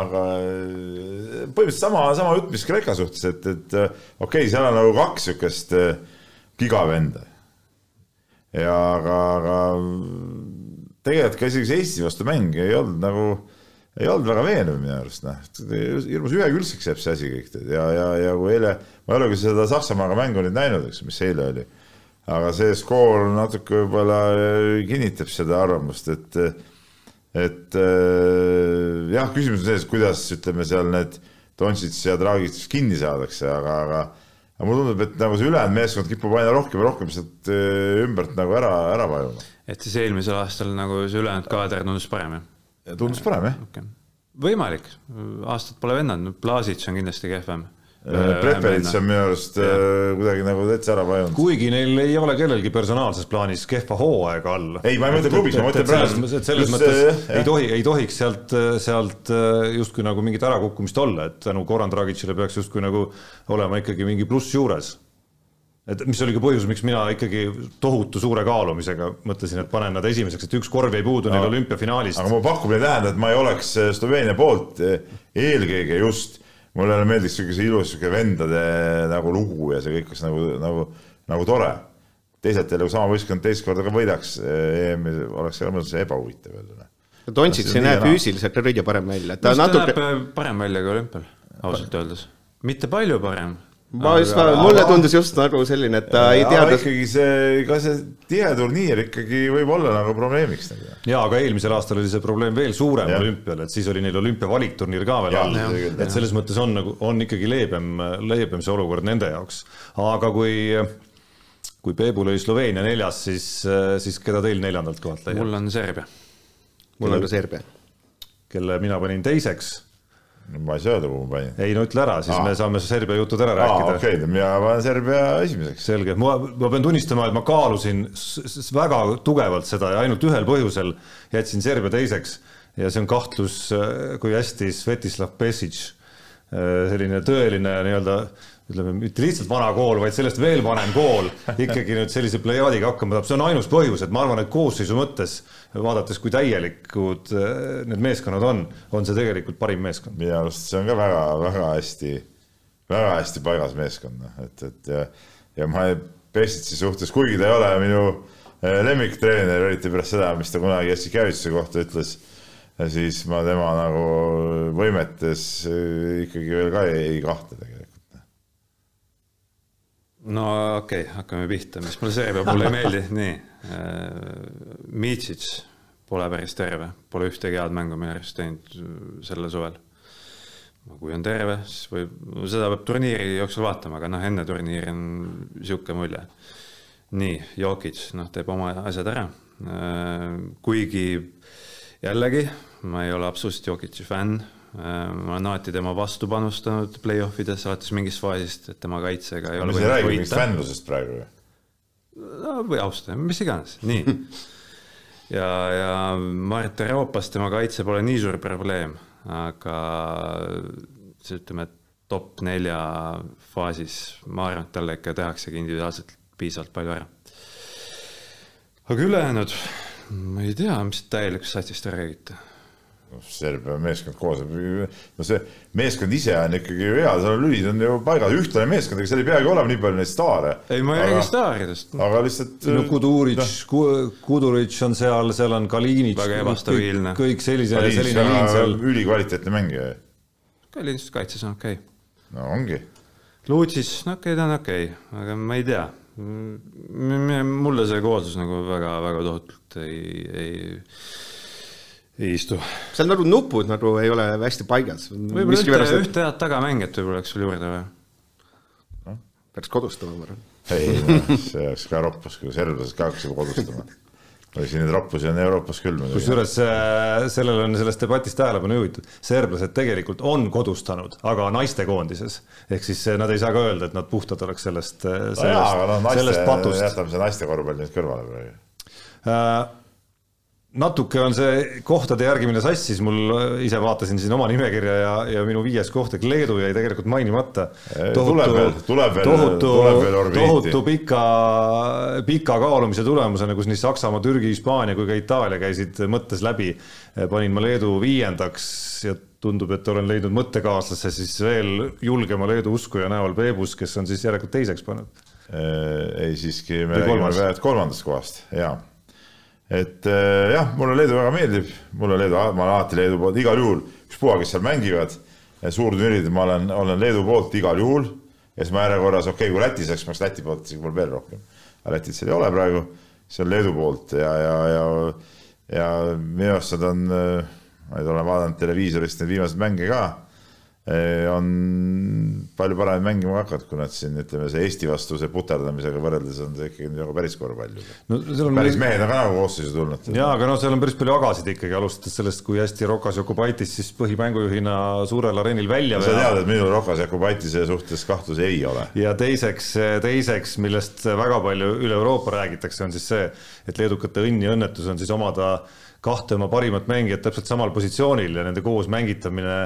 aga põhimõtteliselt sama, sama jutt, mis Kreeka suhtes, et, et okei okay,, seal on nagu kaks niisugust eh, gigavenda. ja aga, aga tegelikult ka isegi see Eesti vastu mäng ei olnud nagu ei olnud väga veenev minu arust, noh, hirmus ühekülgseks jääb see asi kõik ja, ja, ja kui eile, ma ei ole küll seda Saksamaaga mängu nüüd näinud, eks, mis eile oli, aga see skoor natuke võib-olla kinnitab seda arvamust, et et äh, jah, küsimus on selles, kuidas ütleme seal need Dontšits ja Dragic kinni saadakse, aga, aga aga mulle tundub, et nagu see ülejäänud meeskond kipub aina rohkem ja rohkem sealt ümbert nagu ära, ära vajuma. et siis eelmisel aastal nagu see ülejäänud kaader tundus parem, jah? Tundus parem, jah okay.? võimalik, aastat pole vennanud, Blasic on kindlasti kehvem. Äh, Prepelits on minu arust. Äh, kuidagi nagu täitsa ära vajunud. kuigi neil ei ole kellelgi personaalses plaanis kehva hooaega all. ei, ma ei mõtle klubis, ma mõtlen praegu. et selles mõttes see, ei tohi, ei tohiks sealt, sealt äh, justkui nagu mingit ärakukkumist olla, et tänu Goran Dragicile peaks justkui nagu olema ikkagi mingi pluss juures et mis oli ka põhjus, miks mina ikkagi tohutu suure kaalumisega mõtlesin, et panen nad esimeseks, et üks korv jäi puudu neil olümpiafinaalist. aga mu pakkumine ei tähenda, et ma ei oleks äh, Sloveenia poolt äh, eelkõige just, mulle meeldiks niisugune ilus niisugune vendade nagu lugu ja see kõik oleks nagu, nagu, nagu tore. teisalt jälle, kui sama võistkond teist korda ka võidaks EM-i, oleks selles mõttes ebahuvitav jälle. Dontšits ei näe füüsiliselt kõige parem välja. ta natuke. parem välja kui olümpial, ausalt öeldes. mitte palju parem ma just, mulle tundus just nagu selline, et ta ei teadnud. ikkagi see, ka see tihe turniir ikkagi võib olla nagu probleemiks nagu. ja, aga eelmisel aastal oli see probleem veel suurem olümpial, et siis oli neil olümpia valikturniir ka veel all, et selles mõttes on nagu, on ikkagi leebem, leebem see olukord nende jaoks. aga kui, kui Peebu lõi Sloveenia neljas, siis, siis keda teil neljandalt kohalt leiab? mul on Serbia. mul on ka Serbia. kelle mina panin teiseks ma ei saa öelda, kuhu ma panin. ei no ütle ära, siis Aa. me saame Serbia jutud ära rääkida. okei okay,, mina panen Serbia esimeseks. selge, ma, ma pean tunnistama, et ma kaalusin väga tugevalt seda ja ainult ühel põhjusel jätsin Serbia teiseks ja see on kahtlus, kui hästi Svetislav Pesic, selline tõeline nii-öelda ütleme, mitte lihtsalt vana kool, vaid sellest veel vanem kool ikkagi nüüd sellise plejaadiga hakkama saab, see on ainus põhjus, et ma arvan, et koosseisu mõttes, vaadates, kui täielikud äh, need meeskonnad on, on see tegelikult parim meeskond. minu arust see on ka väga-väga hästi, väga hästi paigas meeskond, noh, et, et ja, ja ma Pestitsi suhtes, kuigi ta ei ole minu äh, lemmiktreener, eriti pärast seda, mis ta kunagi Jassikevituse kohta ütles, siis ma tema nagu võimetes äh, ikkagi veel ka ei, ei kahtle tegelikult no okei okay,, hakkame pihta, mis mulle Serbia puhul ei meeldi, nii äh,. Mitsic pole päris terve, pole ühtegi head mängu minu arust teinud sellel suvel. kui on terve, siis võib, seda peab turniiri jooksul vaatama, aga noh, enne turniiri on niisugune mulje. nii, Jokic, noh, teeb oma asjad ära äh,. kuigi jällegi, ma ei ole absoluutselt Jokic'i fänn Äh, ma olen alati tema vastu panustanud play-off ides alates mingist faasist, et tema kaitsega ei ole võimalik võita. mingist fännlusest praegu ju. no või austada, mis iganes, nii ja, ja ma arvan, et Euroopas tema kaitse pole nii suur probleem, aga see ütleme, et top nelja faasis, ma arvan, et talle ikka tehaksegi individuaalselt piisavalt palju ära. aga ülejäänud, ma ei tea, mis täielikust satsist te räägite Serbia meeskond koos, no see meeskond ise on ikkagi ju hea, seal on lülid on ju paigas, ühtlane meeskond, ega seal ei peagi olema nii palju neid staare. ei, ma ei räägi staaridest. aga lihtsalt. no Kuduric no., Kuduric on seal, seal on Kalinic. väga ebastabiilne. kõik sellise, selline liin seal. ülikvaliteetne mängija. Kalinic kaitses on okei okay.. no ongi. Luutsis, no okei okay,, ta on okei okay., aga ma ei tea. mulle see kooslus nagu väga-väga tohutult ei, ei ei istu. seal nagu nupud nagu ei ole hästi paigas. võib-olla ühte, ühte head tagamängijat võib-olla oleks veel juurde vaja no,. peaks kodustama, ma arvan. ei, see oleks ka roppas, kui serblased ka hakkasid kodustama. või siin neid roppusi on Euroopas küll. kusjuures äh, sellele on selles debatis tähelepanu juhitud, serblased tegelikult on kodustanud, aga naistekoondises. ehk siis äh, nad ei saa ka öelda, et nad puhtad oleks sellest, äh, sellest, no jaa, no, naiste, sellest patust. jätame see naiste korvpalli nüüd kõrvale praegu äh, natuke on see kohtade järgi, mille sassis, mul ise vaatasin siin oma nimekirja ja, ja minu viies koht ehk Leedu jäi tegelikult mainimata. tuleb veel, tohutu, tohutu pika, pika kaalumise tulemusena, kus nii Saksamaa, Türgi, Hispaania kui ka Itaalia käisid mõttes läbi, panin ma Leedu viiendaks ja tundub, et olen leidnud mõttekaaslase siis veel julgema Leedu uskuja näol Peebus, kes on siis järelikult teiseks pannud. ei, siiski me räägime kolmandast kohast, jaa et äh, jah, mulle Leedu väga meeldib, mulle Leedu, ma olen alati Leedu poolt igal juhul, ükspuha, kes seal mängivad, suurturniiridel ma olen, olen Leedu poolt igal juhul. ja siis ma järjekorras, okei okay,, kui Lätis oleks, ma oleks Läti poolt isegi veel rohkem. aga Lätit seal ei ole praegu, see on Leedu poolt ja, ja, ja, ja minu arust nad on, äh, ma nüüd olen vaadanud televiisorist neid viimaseid mänge ka Eh, on palju paremini mängima hakanud, kui nad siin ütleme, see Eesti vastu see puterdamisega võrreldes on see ikkagi nagu päris korvpall juba no,. päris mehed on ka nagu koosseisu tulnud. jaa, aga noh, seal on päris palju agasid ikkagi, alustades sellest, kui hästi Rokas Jokubaitis siis põhimängujuhina suurel areenil välja no, sa tead, et minul Rokas Jokubaitise suhtes kahtlusi ei ole. ja teiseks, teiseks, millest väga palju üle Euroopa räägitakse, on siis see, et leedukate õnn ja õnnetus on siis omada kahte oma parimat mängijat täpselt samal positsioonil ja nende koos mängitamine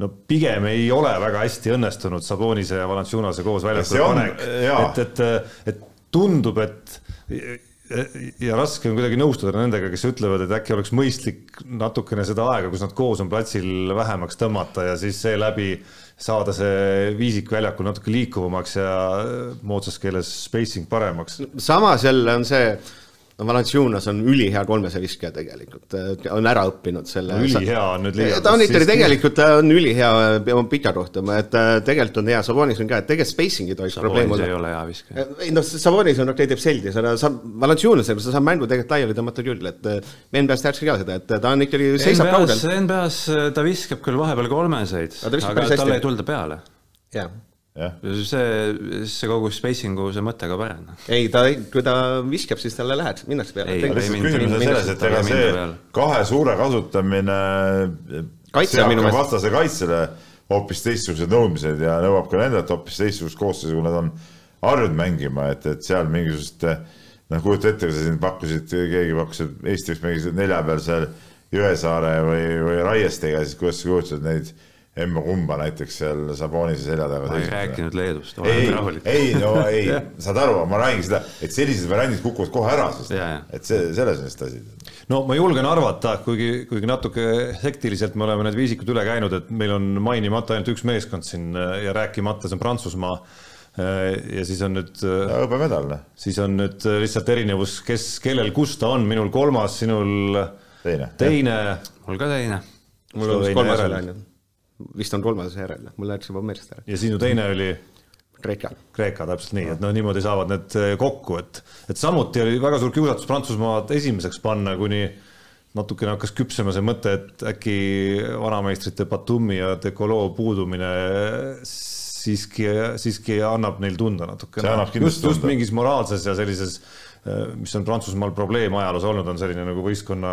no pigem ei ole väga hästi õnnestunud Sabonise ja Valanciunase koos väljakule panek, et, et, et tundub, et ja raske on kuidagi nõustuda nendega, kes ütlevad, et äkki oleks mõistlik natukene seda aega, kus nad koos on platsil vähemaks tõmmata ja siis seeläbi saada see viisik väljakul natuke liikuvamaks ja moodsas keeles spacing paremaks. samas jälle on see no Valanciunas on ülihea kolmese viskja tegelikult, on ära õppinud selle no,. ülihea on nüüd liiga. ta on ikkagi tegelikult, ta on ülihea pika rohkem, et tegelikult on hea, Savonis on ka, et tegelikult spacing'i tohiks probleem olla. ei ole hea viskja. ei noh, Savonis on, okei, teeb seldi, sa saab, Valanciunasega sa saad mängu tegelikult laiali tõmmata küll, et NBA-s tehakse ka seda, et ta on ikkagi, seisab kaugel. NBA-s ta viskab küll vahepeal kolmeseid, aga talle ei tulda peale. jah see, see kogu spacing'u see mõte ka parem. ei, ta, kui ta viskab, siis talle läheb, minnakse peale. küsimus on selles, et ega see kahe suure kasutamine seab ka vastase kaitsele hoopis teistsugused nõudmised ja nõuab ka nendelt hoopis teistsugust koosseisu, kui nad on harjunud mängima, et, et seal mingisugust noh, kujuta ette, kui sa siin pakkusid, keegi pakkus, et Eesti võiks mängida nelja peal seal Jõesaare või, või Raiestega, siis kuidas sa kujutad neid Emma Kumba näiteks seal Sabonise selja taga. ma ei rääkinud Leedust, ei, ei no ei saad aru, ma räägin seda, et sellised variandid kukuvad kohe ära, sest et see, selles on lihtsalt asi. no ma julgen arvata, kuigi, kuigi natuke hektiliselt me oleme need viisikud üle käinud, et meil on mainimata ainult üks meeskond siin ja rääkimata, see on Prantsusmaa ja siis on nüüd. hõbemedal. Noh. siis on nüüd lihtsalt erinevus, kes, kellel, kus ta on, minul kolmas, sinul teine, teine. mul ka teine. mul on kolmas järel vist on kolmas järel, mul läks juba meelest ära. ja sinu teine oli? Kreeka. Kreeka, täpselt nii, et noh, niimoodi saavad need eh, kokku, et, et samuti oli väga suur kiusatus Prantsusmaad esimeseks panna, kuni natukene hakkas küpsema see mõte, et äkki vanameistrite Batumi ja Decolo puudumine siiski, siiski annab neil tunda natukene. just, just mingis moraalses ja sellises Äh, mis on Prantsusmaal probleem ajaloos olnud, on selline nagu võistkonna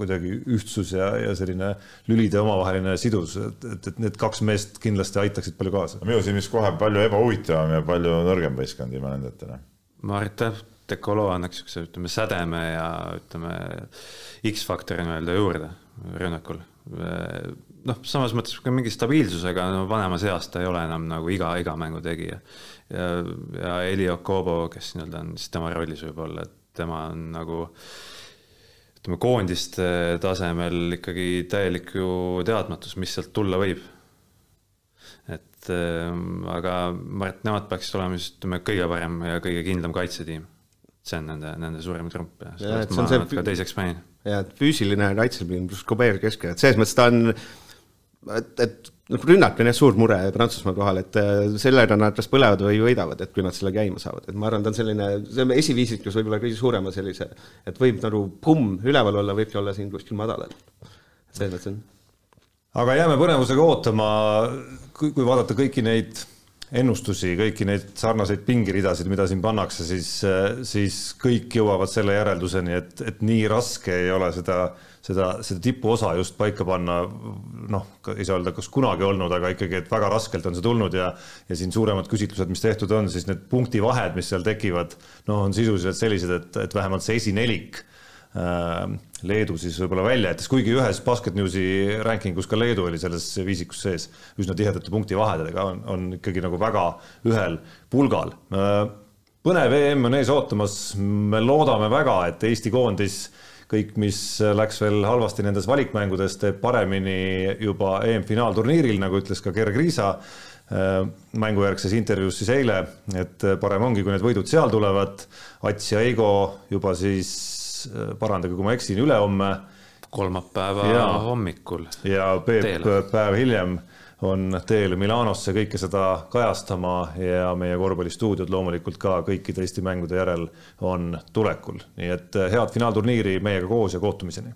kuidagi ühtsus ja, ja selline lülide omavaheline sidus, et, et, et need kaks meest kindlasti aitaksid palju kaasa. minu silmis kohe palju ebahuvitavam ja palju nõrgem võistkond ilma nendeta. ma arvan, et Decolo annaks niisuguse, ütleme, sädeme ja ütleme, X-faktori nii-öelda juurde rünnakul. noh, samas mõttes ka mingi stabiilsusega, no vanemas eas ta ei ole enam nagu iga, iga mängu tegija. Ja, ja Elio Kobo, kes nii-öelda on siis tema rollis võib-olla, et tema on nagu ütleme, koondiste tasemel ikkagi täielik ju teadmatus, mis sealt tulla võib. et äh, aga ma arvan, et nemad peaksid olema siis ütleme, kõige parem ja kõige kindlam kaitsetiim. see on nende, nende suurim trump ja sellepärast ma arvan, et ka teiseks panin. ja, et füüsiline kaitseline pluss Gobert keskel, et selles mõttes ta on, et, et noh, rünnak on jah suur mure Prantsusmaa kohal, et äh, sellega nad kas põlevad või võidavad, et kui nad selle käima saavad, et ma arvan, ta on selline, see on esiviisikus võib-olla kõige suurema sellise, et võib nagu pumm üleval olla, võibki olla siin kuskil madalal. selles mõttes on. aga jääme põnevusega ootama, kui, kui vaadata kõiki neid ennustusi, kõiki neid sarnaseid pingiridasid, mida siin pannakse, siis, siis kõik jõuavad selle järelduseni, et, et nii raske ei ole seda äh, seda, seda tipuosa just paika panna, noh, ei saa öelda, kas kunagi olnud, aga ikkagi, et väga raskelt on see tulnud ja ja siin suuremad küsitlused, mis tehtud on, siis need punktivahed, mis seal tekivad, noh, on sisuliselt sellised, et, et vähemalt see esinelik äh, Leedu siis võib-olla välja jättes, kuigi ühes Basketnewsi rankingus ka Leedu oli selles viisikus sees üsna tihedate punktivahedega, on, on ikkagi nagu väga ühel pulgal. Äh, põnev EM on ees ootamas, me loodame väga, et Eesti koondis kõik, mis läks veel halvasti nendes valikmängudes, teeb paremini juba EM-finaalturniiril, nagu ütles ka Gerg Riisa äh, mängujärgses intervjuus siis eile, et parem ongi, kui need võidud seal tulevad. Ats ja Eigo juba siis, äh, parandage, kui ma eksin, ülehomme. kolmapäeva ja, hommikul. ja Peep teele. päev hiljem on teel Milanosse kõike seda kajastama ja meie korvpallistuudiod loomulikult ka kõikide Eesti mängude järel on tulekul. nii et head finaalturniiri meiega koos ja kohtumiseni